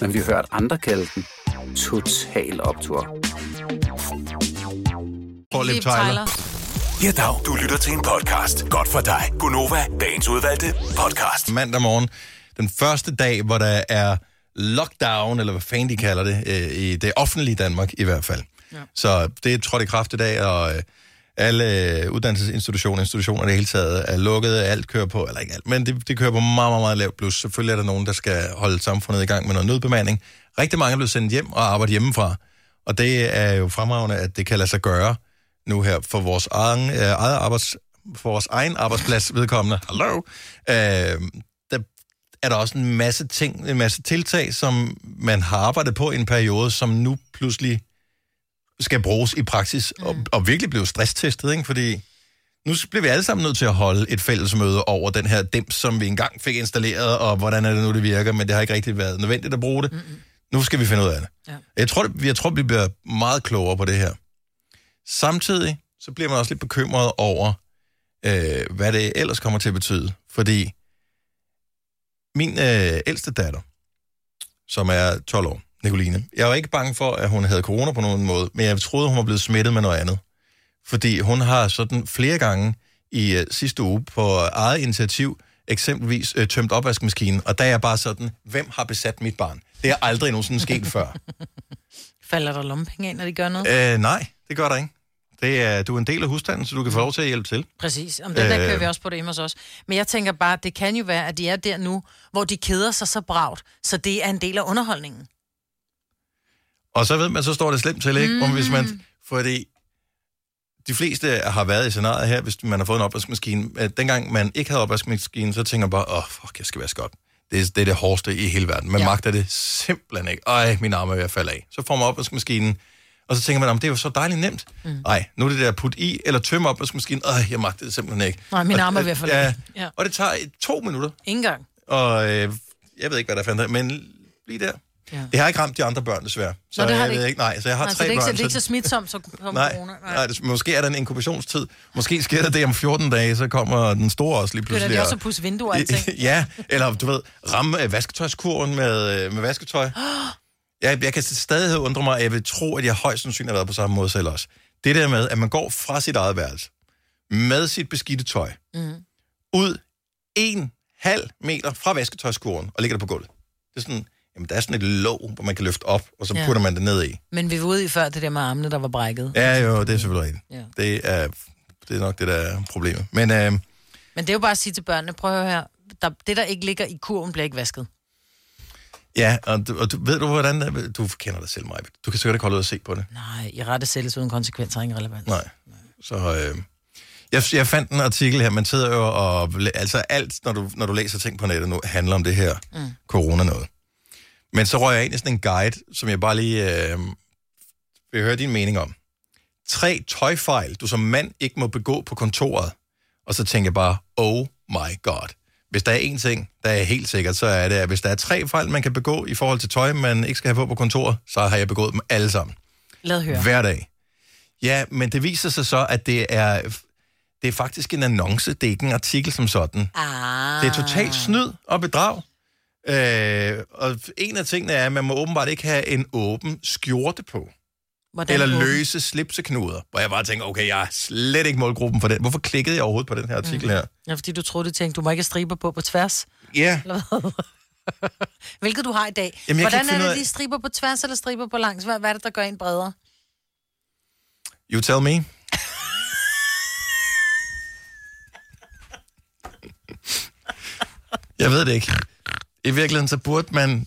men vi har hørt andre kalde den Total Optor. Paul Liv Tyler. Ja, dag. Du lytter til en podcast. Godt for dig. Gunova, dagens udvalgte podcast. Mandag morgen. Den første dag, hvor der er lockdown, eller hvad fanden de kalder det, øh, i det offentlige Danmark i hvert fald. Ja. Så det er trådt i kraft i dag, og øh, alle uddannelsesinstitutioner, institutioner i det hele taget er lukket, alt kører på, eller ikke alt, men det, det kører på meget, meget, meget lavt plus. Selvfølgelig er der nogen, der skal holde samfundet i gang med noget nødbemanding. Rigtig mange er blevet sendt hjem og arbejder hjemmefra, og det er jo fremragende, at det kan lade sig gøre nu her for vores egen, øh, eget arbejds, for vores egen arbejdsplads vedkommende. Hallo. Øh, der er der også en masse ting, en masse tiltag, som man har arbejdet på i en periode, som nu pludselig skal bruges i praksis, mm. og, og virkelig blive stresstestet, ikke? fordi nu bliver vi alle sammen nødt til at holde et fællesmøde over den her dims, som vi engang fik installeret, og hvordan er det nu, det virker, men det har ikke rigtig været nødvendigt at bruge det. Mm-hmm. Nu skal vi finde ud af det. Ja. Jeg, tror, det- jeg tror, vi bliver meget klogere på det her. Samtidig så bliver man også lidt bekymret over, øh, hvad det ellers kommer til at betyde. Fordi min øh, ældste datter, som er 12 år, Nicoline, jeg var ikke bange for, at hun havde corona på nogen måde, men jeg troede, hun var blevet smittet med noget andet. Fordi hun har sådan flere gange i øh, sidste uge på eget initiativ eksempelvis øh, tømt opvaskemaskinen, og der er jeg bare sådan, hvem har besat mit barn? Det er aldrig nogensinde sket før. <laughs> Falder der lommepenge ind, når de gør noget? Øh, nej, det gør der ikke. Det er, du er en del af husstanden, så du kan få lov til at hjælpe til. Præcis. Om den der Øh. kører vi også på det hjemme hos os. Men jeg tænker bare, det kan jo være, at de er der nu, hvor de keder sig så bragt, så det er en del af underholdningen. Og så ved man, så står det slemt til, ikke? Mm. Hvis man, fordi de fleste har været i scenariet her, hvis man har fået en opvaskemaskine. At Dengang man ikke havde opvaskemaskine, så tænker man bare, åh, oh, fuck, jeg skal vaske op. Det er, det er det hårdeste i hele verden. Man ja. magter det simpelthen ikke. Ej, min arme er ved at falde af. Så får man opvaskemaskinen, og så tænker man, om det er jo så dejligt nemt. Nej, mm. nu er det der put i eller tømme opvaskemaskinen. Ej, jeg magter det simpelthen ikke. Nej, min Og- arme er ved at falde ja, af. Ja. Og det tager to minutter. Ingen gang. Og øh, jeg ved ikke, hvad der fandt men lige der. Ja. Det har ikke ramt de andre børn, desværre. Så Nå, det har jeg det ved ikke. nej, så jeg har Nej, tre det er ikke, børn. så, det er ikke så smitsomt som, som Nej, corona. nej det, måske er der en inkubationstid. Måske sker der det om 14 dage, så kommer den store også lige pludselig. de også og- at pusse vinduer og alting? <laughs> ja, eller du ved, ramme øh, vasketøjskurven med, øh, med vasketøj. <gasps> Jeg, jeg kan til stadighed undre mig, at jeg vil tro, at jeg højst sandsynligt har været på samme måde selv også. Det der med, at man går fra sit eget værelse med sit beskidte tøj, Mm. ud en halv meter fra vasketøjskurven og ligger det på gulvet. Det er sådan, jamen der er sådan et låg, hvor man kan løfte op, og så Ja. putter man det ned i. Men vi var ude i før det der med armene, der var brækket. Ja, jo, det er selvfølgelig rigtigt. Ja. Det, er, det er nok det, der er problemet. Men øh, Men det er jo bare at sige til børnene, prøv at høre her, der, det der ikke ligger i kurven, bliver ikke vasket. ja, og, du, og du, ved du, hvordan... Du kender dig selv, Maja. Du kan sikkert ikke holde ud og se på det. Nej, i rette sættes uden konsekvenser er ingen relevant. Nej. Så øh, jeg, jeg fandt en artikel her, man sidder jo og... Altså alt, når du, når du læser ting på nettet nu, handler om det her Mm. corona noget. Men så røg jeg ind i sådan en guide, som jeg bare lige øh, vil høre din mening om. Tre tøjfejl, du som mand ikke må begå på kontoret. Og så tænker jeg bare, oh my god. Hvis der er én ting, der er helt sikkert, så er det, at hvis der er tre fejl, man kan begå i forhold til tøj, man ikke skal have på på kontoret, så har jeg begået dem alle sammen. Lad høre. Hver dag. Ja, men det viser sig så, at det er, det er faktisk en annonce, det er ikke en artikel som sådan. Ah. Det er totalt snyd og bedrag. Øh, og en af tingene er, at man må åbenbart ikke have en åben skjorte på. Hvordan eller åben? løse slipseknuder. Hvor jeg bare tænker, okay, jeg er slet ikke målgruppen for den. Hvorfor klikkede jeg overhovedet på den her artikel her? Ja, fordi du troede, du tænkte, du må ikke have striber på på tværs. Ja, hvad? <laughs> Hvilket du har i dag. Jamen, Hvordan er det af- lige striber på tværs eller striber på langs? Hvad, hvad er det, der gør en bredere? you tell me. Jeg ved det ikke. I virkeligheden, så burde man,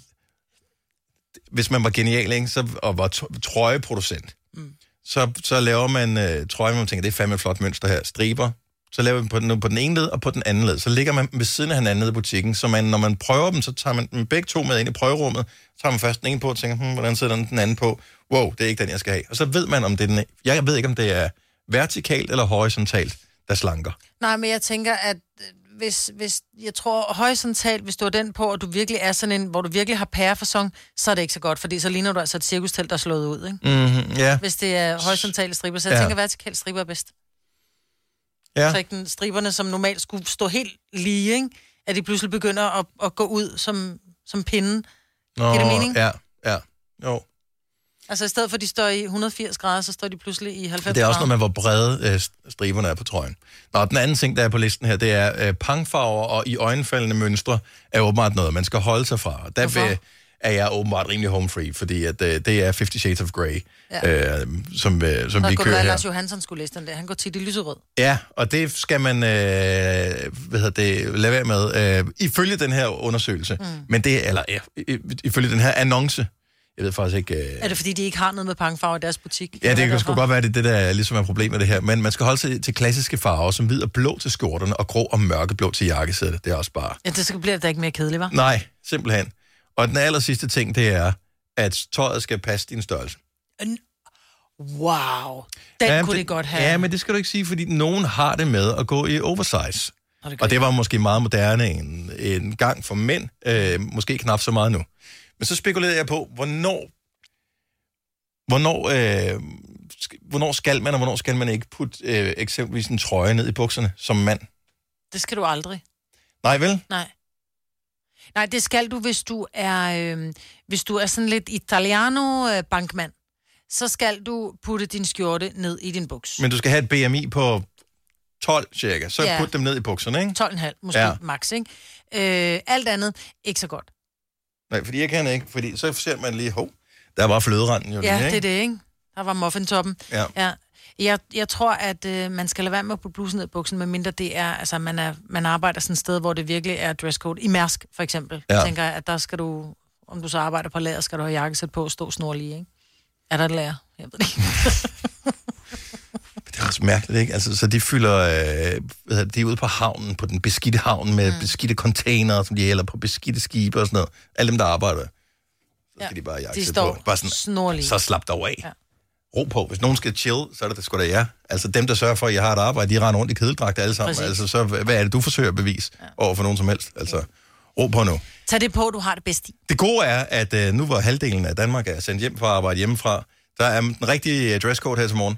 hvis man var genial, ikke, så, og var trøjeproducent, mm. så, så laver man øh, trøje, hvor man tænker, det er fandme et flot mønster her, striber, så laver man på den, på den ene led og på den anden led. Så ligger man ved siden af hinanden nede i butikken, så man, når man prøver dem, så tager man dem begge to med ind i prøverummet, så tager man først den ene på og tænker, hmm, hvordan sidder den, den anden på? Wow, det er ikke den, jeg skal have. Og så ved man, om det er den, jeg ved ikke, om det er vertikalt eller horisontalt, der slanker. Nej, men jeg tænker, at øh, hvis, hvis, jeg tror horisontalt, hvis du har den på, og du virkelig er sådan en, hvor du virkelig har pærefasong, så er det ikke så godt, fordi så ligner du altså et cirkustelt, der er slået ud, ikke? Mm-hmm, ja. Hvis det er horisontale striber, så jeg ja. tænker, vertikale striber er bedst. Ja. Så ikke den striberne, som normalt skulle stå helt lige, ikke? At de pludselig begynder at, at gå ud som, som pinden. Giver det mening? Ja, ja. Jo. Altså i stedet for, at de står i 180 grader, så står de pludselig i 90 Det er også grader. noget med, hvor brede øh, striberne er på trøjen. Nå, den anden ting, der er på listen her, det er øh, pangfarver og i øjenfaldende mønstre er åbenbart noget, man skal holde sig fra. Og Der Hvorfor? vil, er jeg åbenbart rimelig home free, fordi at, øh, det er 50 Shades of Grey, Ja. øh, som, øh, som vi kører være, her. Lars Johansson skulle læse den der. Han går tit i lyserød. Ja, og det skal man øh, hvad hedder det, lade være med, øh, ifølge den her undersøgelse, mm. men det, eller ja, ifølge den her annonce, Jeg ved faktisk ikke... Øh... Er det fordi, de ikke har noget med pangefarver i deres butik? Ja, det kan Eller sgu godt være, det, det der er ligesom er problemet med det her. Men man skal holde sig til klassiske farver, som hvid og blå til skjorterne, og grå og mørkeblå til jakkesættet. Det er også bare... Ja, det skal blive da ikke mere kedeligt, hva'? Nej, simpelthen. Og den aller sidste ting, det er, at tøjet skal passe din størrelse. Wow. Den ja, kunne det godt have. Ja, men det skal du ikke sige, fordi nogen har det med at gå i oversize. Og det, og det var måske meget moderne en, en gang for mænd. Øh, måske knap så meget nu. Men så spekulerede jeg på, hvornår, hvornår, øh, hvornår skal man, og hvornår skal man ikke putte øh, eksempelvis en trøje ned i bukserne som mand. Det skal du aldrig. Nej, vel? Nej. Nej, det skal du, hvis du er, øh, hvis du er sådan lidt italiano-bankmand. Så skal du putte din skjorte ned i din buks. Men du skal have et BMI på 12 cirka, så Ja. put dem ned i bukserne, ikke? 12,5 måske ja. max, ikke? Øh, alt andet, ikke så godt. Nej, fordi jeg kan ikke, fordi så ser man lige, hov, der var fløderanden jo Ja, lige, det ikke? er det, ikke? Der var muffintoppen. Ja. ja. Jeg, jeg tror, at øh, man skal lade være med at putte blusen ned i buksen, medmindre det er, altså man, er, man arbejder sådan et sted, hvor det virkelig er dresscode. I Mærsk, for eksempel. Ja. Ja. tænker jeg, at der skal du, om du så arbejder på lager, skal du have jakkesæt på og stå snorlige, ikke? Er der et lager? Jeg ved det ikke. <laughs> Det er også mærkeligt, ikke? Altså, så de fylder, øh, de er ude på havnen, på den beskidte havn med mm. beskidte containere, som de hælder på beskidte skibe og sådan noget. Alle dem, der arbejder, så Ja. skal de bare De jakke står på. Bare sådan, snorlige. så slap dig af. Ja. Ro på. Hvis nogen skal chill, så er det, det sgu da jer. Altså dem, der sørger for, at jeg har et arbejde, de render rundt i kedeldragt alle sammen. Præcis. Altså, så hvad er det, du forsøger at bevise ja. over for nogen som helst? Altså, ro på nu. Tag det på, du har det bedst i. Det gode er, at øh, nu hvor halvdelen af Danmark er sendt hjem fra arbejde hjemmefra, der er den rigtige dresscode her til morgen.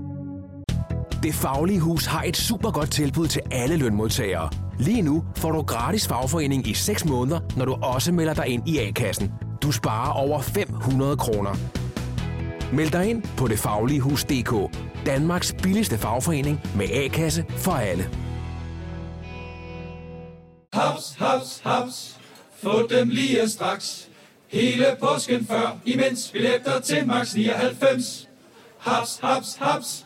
det Faglige Hus har et super godt tilbud til alle lønmodtagere. Lige nu får du gratis fagforening i 6 måneder, når du også melder dig ind i A-kassen. Du sparer over 500 kroner. Meld dig ind på detfagligehus.dk. Danmarks billigste fagforening med A-kasse for alle. Haps, haps, haps. Få dem lige straks. Hele påsken før, imens billetter til max 99. Haps, haps, haps.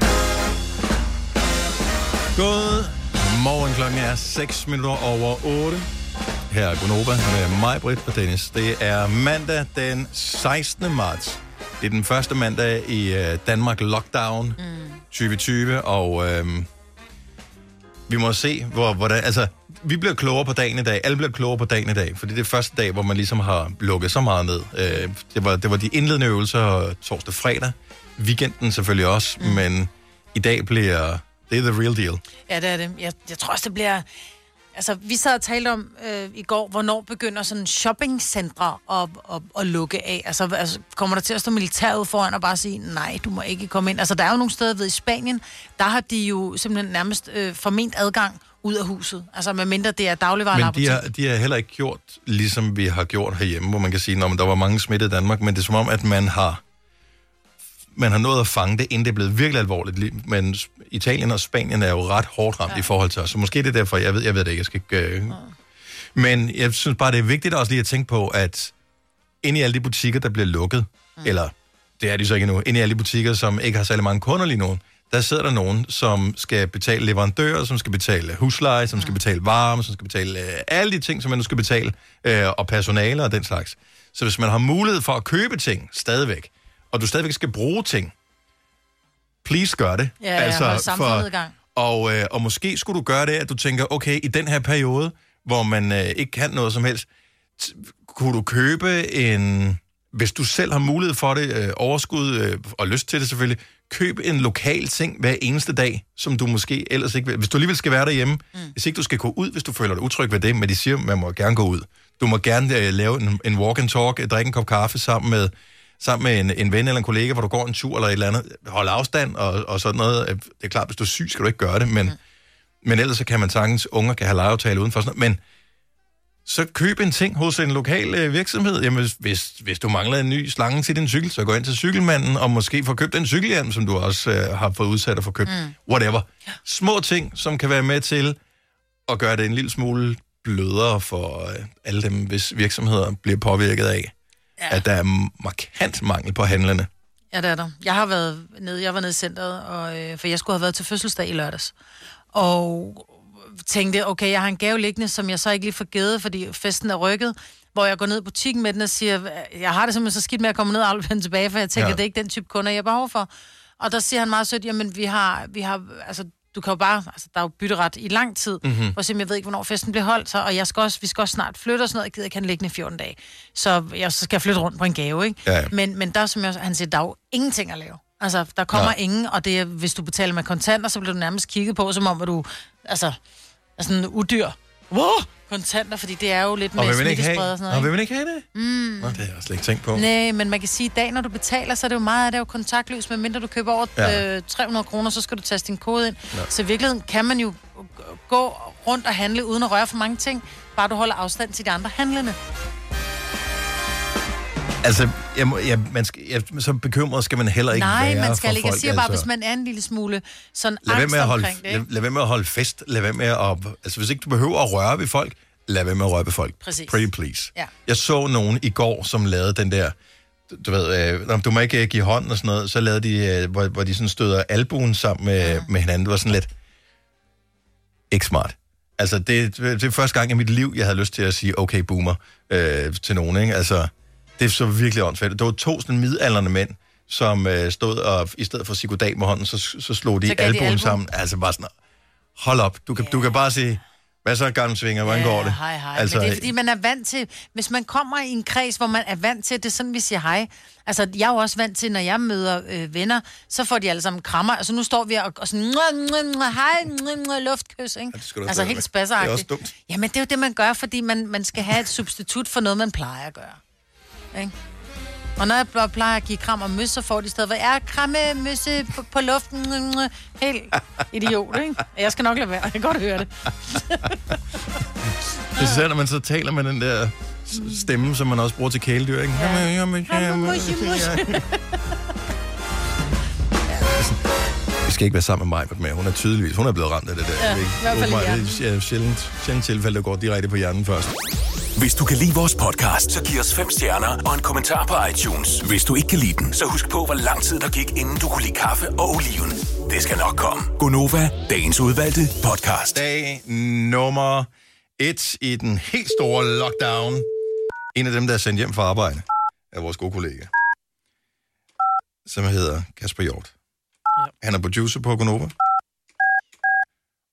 God morgen, klokken er 6 minutter over 8. Her er Gunova med mig, Britt og Dennis. Det er mandag den 16. marts. Det er den første mandag i øh, Danmark Lockdown mm. 2020, og øh, vi må se, hvor, hvordan... Altså, vi bliver klogere på dagen i dag. Alle bliver klogere på dagen i dag, fordi det er første dag, hvor man ligesom har lukket så meget ned. Øh, det, var, det var de indledende øvelser torsdag fredag. Weekenden selvfølgelig også, mm. men i dag bliver... Det er the real deal. Ja, det er det. Jeg, jeg tror også, det bliver... Altså, vi sad og talte om øh, i går, hvornår begynder sådan shoppingcentre at, at, at lukke af. Altså, altså, kommer der til at stå militær ud foran og bare sige, nej, du må ikke komme ind. Altså, der er jo nogle steder ved i Spanien, der har de jo simpelthen nærmest øh, forment adgang ud af huset. Altså, medmindre det er dagligvarer Men de har, de har heller ikke gjort, ligesom vi har gjort herhjemme, hvor man kan sige, at der var mange smittede i Danmark, men det er som om, at man har, man har nået at fange det, inden det er blevet virkelig alvorligt. Li- Men Italien og Spanien er jo ret hårdt ramt ja. i forhold til os, så måske det er derfor, jeg ved, jeg ved det ikke, jeg skal ikke... Øh... Men jeg synes bare, det er vigtigt også lige at tænke på, at inde i alle de butikker, der bliver lukket, mm. eller det er de så ikke endnu, inde i alle de butikker, som ikke har særlig mange kunder lige nu, der sidder der nogen, som skal betale leverandører, som skal betale husleje, som skal betale varme, som skal betale øh, alle de ting, som man nu skal betale, øh, og personale og den slags. Så hvis man har mulighed for at købe ting stadigvæk, og du stadigvæk skal bruge ting, please gør det. Altså, Ja, ja, samfundet i gang. Og, øh, og måske skulle du gøre det, at du tænker, okay, i den her periode, hvor man øh, ikke kan noget som helst, kunne du købe en, hvis du selv har mulighed for det, øh, overskud øh, og lyst til det selvfølgelig, køb en lokal ting hver eneste dag, som du måske ellers ikke vil. Hvis du alligevel skal være derhjemme, mm. hvis ikke du skal gå ud, hvis du føler dig utryg ved det, men de siger, man må gerne gå ud. Du må gerne øh, lave en, en walk and talk, drikke en kop kaffe sammen med, sammen med en, en ven eller en kollega, hvor du går en tur eller et eller andet. Hold afstand og, og sådan noget. Øh, Det er klart, hvis du er syg, skal du ikke gøre det, men, mm. men ellers så kan man sagtens, unger kan have legeaftale udenfor sådan noget. Men så køb en ting hos en lokal øh, virksomhed. Jamen, hvis- hvis, hvis du mangler en ny slange til din cykel, så gå ind til cykelmanden og måske få købt en cykelhjelm, som du også øh, har fået udsat og få købt. Mm. Whatever. Små ting, som kan være med til at gøre det en lille smule blødere for øh, alle dem, hvis virksomheder bliver påvirket af, ja. at der er markant mangel på handlerne. Ja, det er der. Jeg har været nede, jeg var nede i centret, og, øh, for jeg skulle have været til fødselsdag i lørdags. Og tænkte, okay, jeg har en gave liggende, som jeg så ikke lige får givet, fordi festen er rykket. Hvor jeg går ned i butikken med den og siger, jeg har det simpelthen så skidt med at komme ned og aflevere tilbage, for jeg tænker, ja. det er ikke den type kunder, jeg har behov for. Og der siger han meget sødt, jamen vi har, vi har altså, du kan jo bare, altså der er jo bytteret i lang tid, Mhm. mm-hmm. og jeg ved ikke, hvornår festen bliver holdt, så, og jeg skal også, vi skal også snart flytte og sådan noget, jeg gider ikke den liggende i 14 dage. Så jeg så skal jeg flytte rundt på en gave, ikke? Ja, ja. Men, men der, som jeg, han siger, der er jo ingenting at lave. Altså, der kommer Nej. ingen, og det er, hvis du betaler med kontanter, så bliver du nærmest kigget på, som om, at du, altså, er sådan udyr. Wow! Kontanter, fordi det er jo lidt Og med vil man ikke smittespred have, og sådan og vil noget. man ikke have det? Mm. Nå, det har jeg slet ikke tænkt på. Nej, men man kan sige, at i dag, når du betaler, så er det jo meget af det er jo kontaktløst, medmindre du køber over Ja. øh, 300 kroner, så skal du taste din kode ind. Ja. Så i virkeligheden kan man jo gå rundt og handle uden at røre for mange ting, bare du holder afstand til de andre handlende. Altså, jeg, må- jeg, man skal, jeg, så bekymret skal man heller ikke Nej, være man skal ikke. Jeg siger bare, altså. hvis man er en lille smule sådan Lad angst med at holde, omkring det, lad, lad være med at holde fest. Lad være med at... Altså, hvis ikke du behøver at røre ved folk, lad være med at røre ved folk. Præcis. Pretty please. Ja. Jeg så nogen i går, som lavede den der... du- ved, øh, du må ikke øh, give hånden og sådan noget. Så lavede de, øh, hvor, hvor de sådan støder albuen sammen med, ja. med hinanden. Det var sådan lidt... Ikke smart. Altså, det, det er første gang i mit liv, jeg havde lyst til at sige, okay, boomer, øh, til nogen, ikke? Altså, det er så virkelig åndssvagt. Der var to sådan midaldrende mænd, som øh, stod og, i stedet for at sige goddag med hånden, så, så slog de Så gav de albuen albuen. sammen. Altså, bare sådan, hold op. Du kan, du kan bare sige, hvad så, gamle svinger, hvordan går det? Hej, hej. Altså, men det er fordi, man er vant til... Hvis man kommer i en kreds, hvor man er vant til, det er sådan, vi siger hej. Altså, jeg er jo også vant til, når jeg møder øh, venner, så får de alle sammen krammer. Altså, nu står vi og, og sådan... "Mwah, mwah, mwah, Hej, mwah, mwah," luftkys, ikke? du altså, helt spasseragtigt. Det er også dumt. Jamen, det er jo det, man gør, fordi man, man skal have et substitut for noget, man plejer at gøre. Ikke? Og når jeg plejer at give kram og møs, så får de for, ja, kramme møsse på, på luften. Helt idiot, ikke? Jeg skal nok lade være, jeg kan godt høre det. <laughs> Det er især, når man så taler med den der stemme, som man også bruger til kæledyr, ikke? Ja. Jamen, jamen, jamen, Mushi, mushi. <laughs> Vi skal ikke være sammen med mig, men hun er tydeligvis, hun er blevet ramt af det der. Ja, ikke? i hvert fald i Åbenbart. Det er sjældent, sjældent tilfælde, der går direkte på hjernen først. Hvis du kan lide vores podcast, så giv os fem stjerner og en kommentar på iTunes. Hvis du ikke kan lide den, så husk på, hvor lang tid der gik, inden du kunne lide kaffe og oliven. Det skal nok komme. Gonova, dagens udvalgte podcast. Dag nummer et i den helt store lockdown. En af dem, der er sendt hjem fra arbejde, er vores gode kollega, som hedder Kasper Hjort. Ja. Han er producer på Gonova.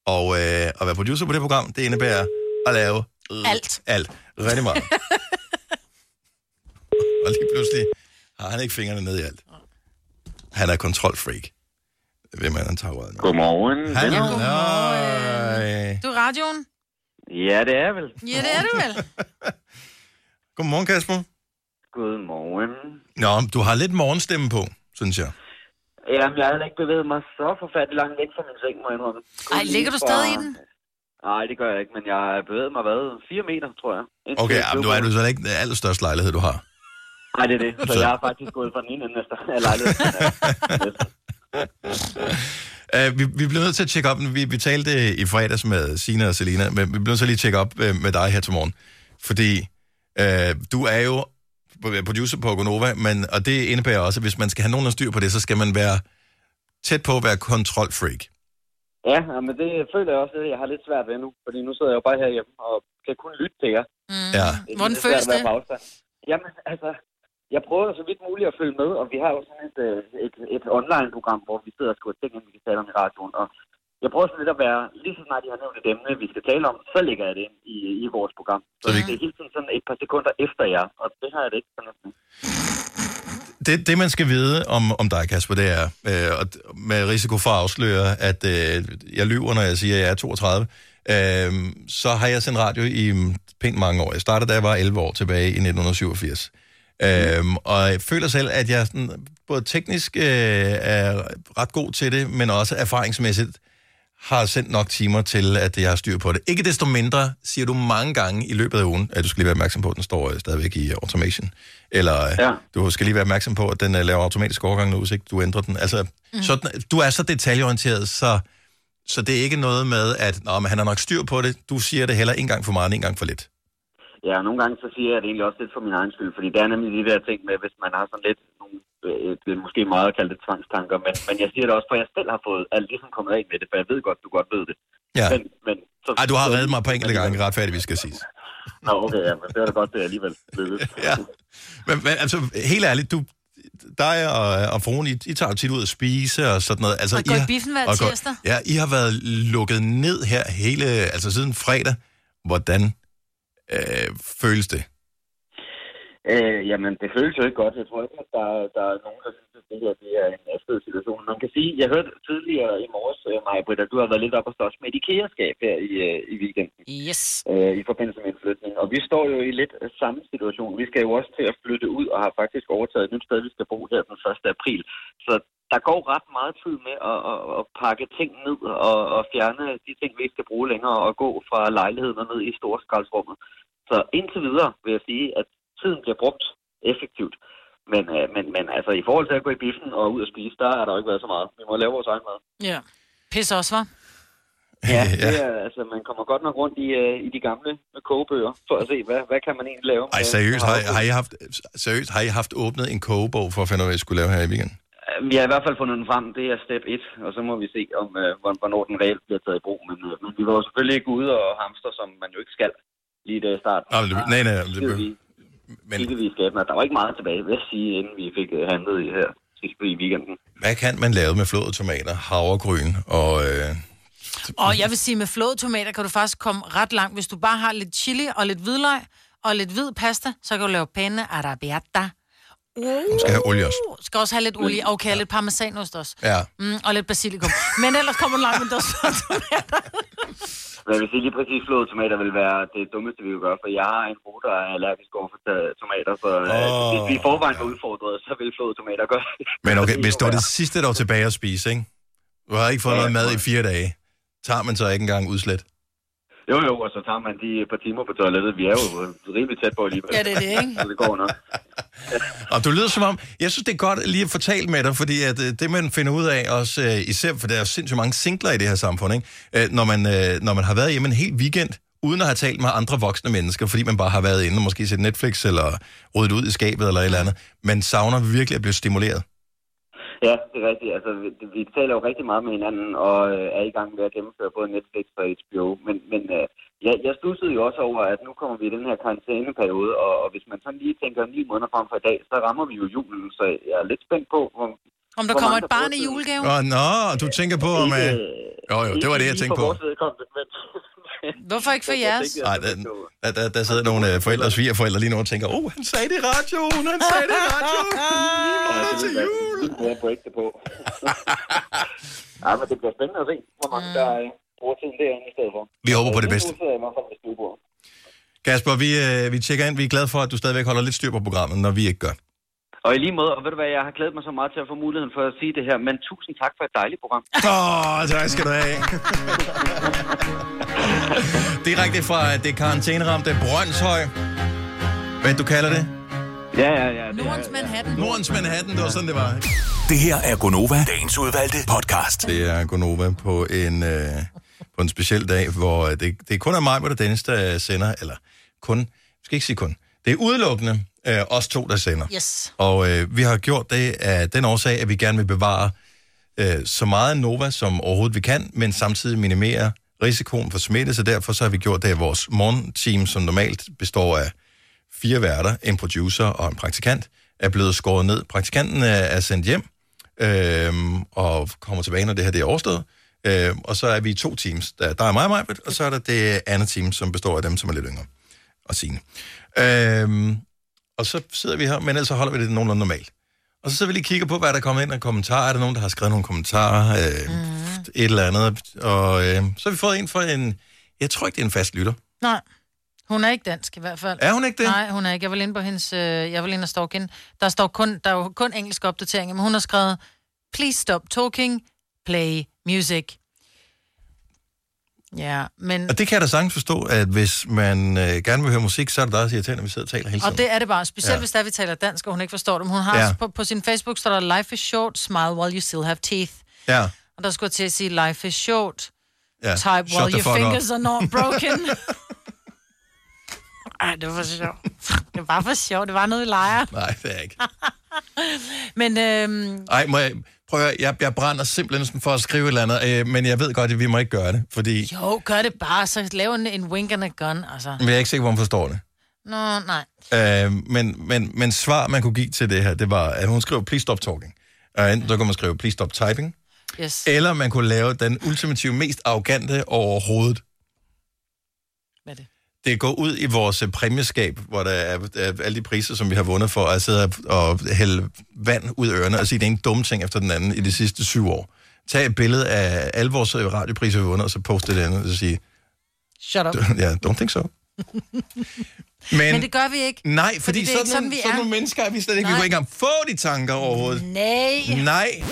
Og øh, at være producer på det program, det indebærer at lave Alt. Alt. Rigtig meget. <laughs> og lige pludselig har han ikke fingrene ned i alt. Han er kontrolfreak. Hvem er han tager nu? Godmorgen. Hallo. venner. Godmorgen. Du er radioen? Ja, det er vel. Ja, det er du vel. <laughs> Godmorgen, Kasper. Godmorgen. Nå, du har lidt morgenstemme på, synes jeg. Jamen, jeg havde ikke bevæget mig så forfærdeligt langt væk fra min seng, må jeg indrømme. Ej, ligger du stadig i den? Nej, det gør jeg ikke, men jeg har bevæget mig, hvad, 4 meter, tror jeg. indtil Okay, blev du er du så ikke den allerstørste lejlighed, du har. Nej, det er det. Så Så- jeg har faktisk gået fra den ene ende af lejligheden. Uh, <laughs> vi, vi bliver nødt til at tjekke op. Vi, vi talte i fredags med Sina og Selina, men vi bliver nødt til at lige tjekke op uh, med dig her til morgen. Fordi uh, du er jo producer på Gonova, men, og det indebærer også, at hvis man skal have nogen styr på det, så skal man være tæt på at være kontrolfreak. Ja, men det føler jeg også, at jeg har lidt svært ved nu. Fordi nu sidder jeg jo bare herhjemme og kan kun lytte til jer. Mm. Ja. Hvordan føles at det? Jamen, altså, jeg prøver så vidt muligt at følge med, og vi har jo sådan et, øh, et, et online-program, hvor vi sidder og skriver ting, vi kan tale om i radioen, og jeg prøver sådan lidt at være, lige så snart jeg har nævnt et emne, vi skal tale om, så lægger jeg det ind i, i vores program. Så vi- det er hele tiden sådan et par sekunder efter jer, og det har jeg det ikke lidt. det, det, man skal vide om, om dig, Kasper, det er, øh, og med risiko for at afsløre, at øh, jeg lyver, når jeg siger, at jeg er 32, øh, så har jeg sendt radio i mm, pænt mange år. Jeg startede, da jeg var 11 år tilbage i 1987. Øhm, og jeg føler selv, at jeg sådan, både teknisk øh, er ret god til det, men også erfaringsmæssigt har sendt nok timer til, at jeg har styr på det. Ikke desto mindre siger du mange gange i løbet af ugen, at du skal lige være opmærksom på, at den står øh, stadigvæk i automation. Eller øh, ja. du skal lige være opmærksom på, at den øh, laver automatisk overgang nu, hvis ikke du ændrer den. Altså, mm. sådan, du er så detaljeorienteret, så, så det er ikke noget med, at Nå, men han har nok styr på det. Du siger det heller en gang for meget, end en gang for lidt. Ja, og nogle gange så siger jeg det egentlig også lidt for min egen skyld, fordi det er nemlig de der ting med, hvis man har sådan lidt nogle, øh, det er måske meget at kalde det tvangstanker, men, men jeg siger det også, for jeg selv har fået alt ligesom kommet af med det, for jeg ved godt, du godt ved det. Ja. Men, men, så, Ej, du har reddet mig på enkelte gange, retfærdigt, vi skal sige. Nå, okay, ja, men det er da godt, det er alligevel blevet. <laughs> ja. Men, men altså, helt ærligt, du, dig og, og fruen, I, I tager jo tit ud at spise og sådan noget. Altså, Og går i har- biffen hver tirsdag. Ja, I har været lukket ned her hele, altså siden fredag. Hvordan øh, føles det? Øh, jamen, det føles jo ikke godt. Jeg tror ikke, at der, der er nogen, der synes, at det her det er en afsted situation. Man kan sige, jeg hørte tidligere i morges, øh, Maja Britt, at du har været lidt op og slås med et IKEA-skab her i, øh, i weekenden. Yes. Øh, I forbindelse med en flytning. Og vi står jo i lidt øh, samme situation. Vi skal jo også til at flytte ud og har faktisk overtaget et nyt sted, vi skal bo her den 1. april. Så der går ret meget tid med at, at, at pakke ting ned og, og fjerne de ting, vi ikke skal bruge længere og gå fra lejligheden og ned i storskraldsrummet. Så indtil videre vil jeg sige, at tiden bliver brugt effektivt. Men, øh, men, men altså, i forhold til at gå i biffen og ud og spise, der har der jo ikke været så meget. Vi må lave vores egen mad. Ja. Pisse også, var? Ja, det er, altså, man kommer godt nok rundt i, øh, i de gamle kogebøger, for at se, hvad, hvad kan man egentlig lave. Ej, med- seriøst, med har, har, I haft, seriøst, har I haft åbnet en kogebog for at finde ud af, hvad I skulle lave her i weekenden? Vi har i hvert fald fundet den frem. Det er step 1, og så må vi se, om øh, hvorn- hvornår den reelt bliver taget i brug. Men, øh, men vi var jo selvfølgelig ikke ude og hamster, som man jo ikke skal lige der i starten. Det- nej, nej, det vi, men... vi i skabene. Der var ikke meget tilbage, vil jeg sige, inden vi fik øh, handlet i her sidst i weekenden. Hvad kan man lave med flåede tomater, havregryn og... Øh, Og jeg vil sige, med flåede tomater kan du faktisk komme ret langt. Hvis du bare har lidt chili og lidt hvidløg og lidt hvid pasta, så kan du lave penne arrabbiata. Uh, man skal have olie også. skal også have lidt olie. Okay, og lidt parmesanost også. Ja. Mm, og lidt basilikum. Men ellers kommer du langt med deres flåede tomater. Men jeg vil sige lige præcis, flåede tomater vil være det dummeste, vi kan gøre, for jeg har en bror, der er allergisk over for tomater, så oh. Hvis vi i forvejen er udfordret, så vil flåede tomater gøre det. Men okay, <laughs> hvis det var det sidste, der var tilbage at spise, ikke? Du har ikke fået noget mad i fire dage. Tager man så ikke engang udslet? Jo, jo, og så tager man de et par timer på toilettet. Vi er jo rimelig tæt på alligevel. Ja, det er det, ikke? <laughs> Så det går nok. <laughs> Og du lyder som om, jeg synes, det er godt lige at fortælle med dig, fordi at, øh, det, man finder ud af, også øh, især, for der er sindssygt mange singler i det her samfund, ikke? Øh, når, man, når man har været hjemme en hel weekend, uden at have talt med andre voksne mennesker, fordi man bare har været inde og måske set Netflix, eller ryddet ud i skabet, eller et eller andet. Man savner virkelig at blive stimuleret. Ja, det er rigtigt. Altså, vi, vi taler jo rigtig meget med hinanden, og øh, er i gang med at gennemføre både Netflix og HBO. Men, men øh, jeg, jeg stussede jo også over, at nu kommer vi i den her karantæneperiode, og, og hvis man sådan lige tænker ni måneder frem for i dag, så rammer vi jo julen, så jeg er lidt spændt på, hvor, Om der hvor kommer et barn i julegave? Åh, nå, du tænker på, om... Øh... Jo, jo, det var det, jeg tænkte på. Hvorfor ikke for jeres? Nej, der, der, der, der sidder nogle øh, forældre og svigerforældre lige nu og tænker, åh, oh, han sagde det i radioen, han sagde det i radioen. Måde at break det på. <laughs> ja, men det bliver spændende at se, hvor mange der øh, bruger tiden derinde i stedet for. Vi håber på det bedste. Kasper, vi, øh, vi tjekker ind. Vi er glade for, at du stadigvæk holder lidt styr på programmet, når vi ikke gør. Og i lige måde, og ved du hvad, jeg har glædet mig så meget til at få muligheden for at sige det her, men tusind tak for et dejligt program. Åh, oh, tak skal du have. <laughs> Direkte fra det karantæneramte Brøndshøj. Hvad du kalder det? Ja, ja, ja. Nordens Manhattan. Nordens Manhattan, det var sådan, det var. Det her er Gonova, dagens udvalgte podcast. Det er Gonova på en, øh, på en speciel dag, hvor det, det kun er mig, hvor det Dennis, der sender, eller kun, jeg skal ikke sige kun, det er udelukkende øh, os to, der sender. Yes. Og øh, vi har gjort det af den årsag, at vi gerne vil bevare øh, så meget Nova som overhovedet vi kan, men samtidig minimere risikoen for smitte, så derfor så har vi gjort det, at vores morgenteam, som normalt består af fire værter, en producer og en praktikant, er blevet skåret ned. Praktikanten er, er sendt hjem, øh, og kommer tilbage, når det her det er overstået. Øh, og så er vi to teams. Der, der er mig og mig, og så er der det andet team, som består af dem, som er lidt yngre. Og sine. Øh, og så sidder vi her, men ellers så holder vi det nogenlunde normalt. Og så sidder vi lige og kigger på, hvad der kommer ind af kommentarer. Er der nogen, der har skrevet nogle kommentarer? Øh, mm. Et eller andet. Og øh, så har vi fået en for en... Jeg tror ikke, det er en fast lytter. Nej. Hun er ikke dansk i hvert fald. Er hun ikke det? Nej, hun er ikke. Jeg vil ind på hendes... Øh, jeg vil ind og stalke hende. Der, står kun, der er jo kun engelske opdateringer, men hun har skrevet, please stop talking, play music. Ja, men... Og det kan jeg da sagtens forstå, at hvis man øh, gerne vil høre musik, så er det da også irriterende, at vi sidder og taler hele tiden. Og det er det bare, specielt Ja. hvis der vi taler dansk, og hun ikke forstår dem. Hun har Ja. på, på sin Facebook, står der, life is short, smile while you still have teeth. Ja, Og der skulle til at sige, life is short, ja. type Shut while your fingers up. are not broken. <laughs> Ej, det var for sjovt. Det var for sjovt, det var noget, vi leger. Nej, det er ikke. <laughs> Men øhm, Ej, må jeg... Prøv at, høre, jeg, jeg brænder simpelthen for at skrive et eller andet, øh, men jeg ved godt, at vi må ikke gøre det, fordi jo, gør det bare, så lav en, en wink and a gun, altså. men jeg er ikke sikker, hvor man forstår det. Nå, nej. Øh, men, men, men svar, man kunne give til det her, det var, at hun skrev, please stop talking. Og enten så kunne man skrive, please stop typing. Yes. Eller man kunne lave den ultimative, mest arrogante overhovedet. Hvad er det? Det går ud i vores øh, præmieskab, hvor der er, er alle de priser, som vi har vundet for, at sidde og hælde vand ud af ørerne og sige, det er en dum ting efter den anden i de sidste syv år. Tag et billede af alle vores øh, radiopriser, vi har vundet, og så poste det andet og sige, Shut up. <laughs> ja, don't think so. <laughs> Men, Men det gør vi ikke. Nej, fordi, Fordi det er sådan, ikke sådan, nogle, vi sådan nogle mennesker er vi slet ikke. Vi Nej. kunne ikke engang få de tanker overhovedet. Nej. Nej.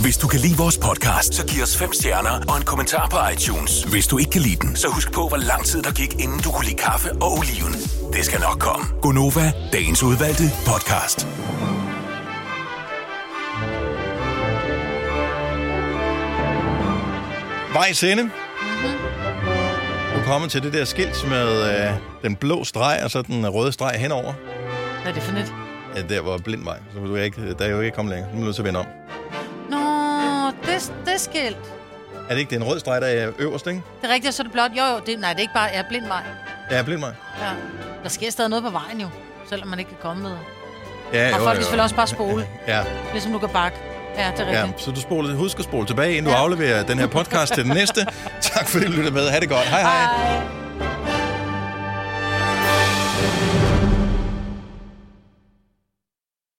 Hvis du kan lide vores podcast, så giv os fem stjerner og en kommentar på iTunes. Hvis du ikke kan lide den, så husk på, hvor lang tid der gik, inden du kunne lide kaffe og oliven. Det skal nok komme. Gonova, dagens udvalgte podcast. Vejs ende. Du er kommet til det der skilt med øh, den blå streg og så den røde streg henover. Hvad er det for net? Ja, der var blind vej, så du ikke, der er jo ikke kommet længere. Nu er du nødt til at vende om. Nå, det, det skilt. Er det ikke det er en rød streg, der er øverst, ikke? Det er rigtigt, og så er det blot. Jo, jo, det, nej, det er ikke bare, er blind vej. Ja, blind vej. Ja. Der sker stadig noget på vejen jo, selvom man ikke kan komme med. Ja, og jo, folk jo, kan selvfølgelig også bare spole, <laughs> Ja, ligesom du kan bakke. Ja, det er ja. rigtigt. Så du spoler, husk at spole tilbage, inden du afleverer den her podcast til den næste. Tak fordi du lytter med. Ha' det godt. Hej hej. Hej.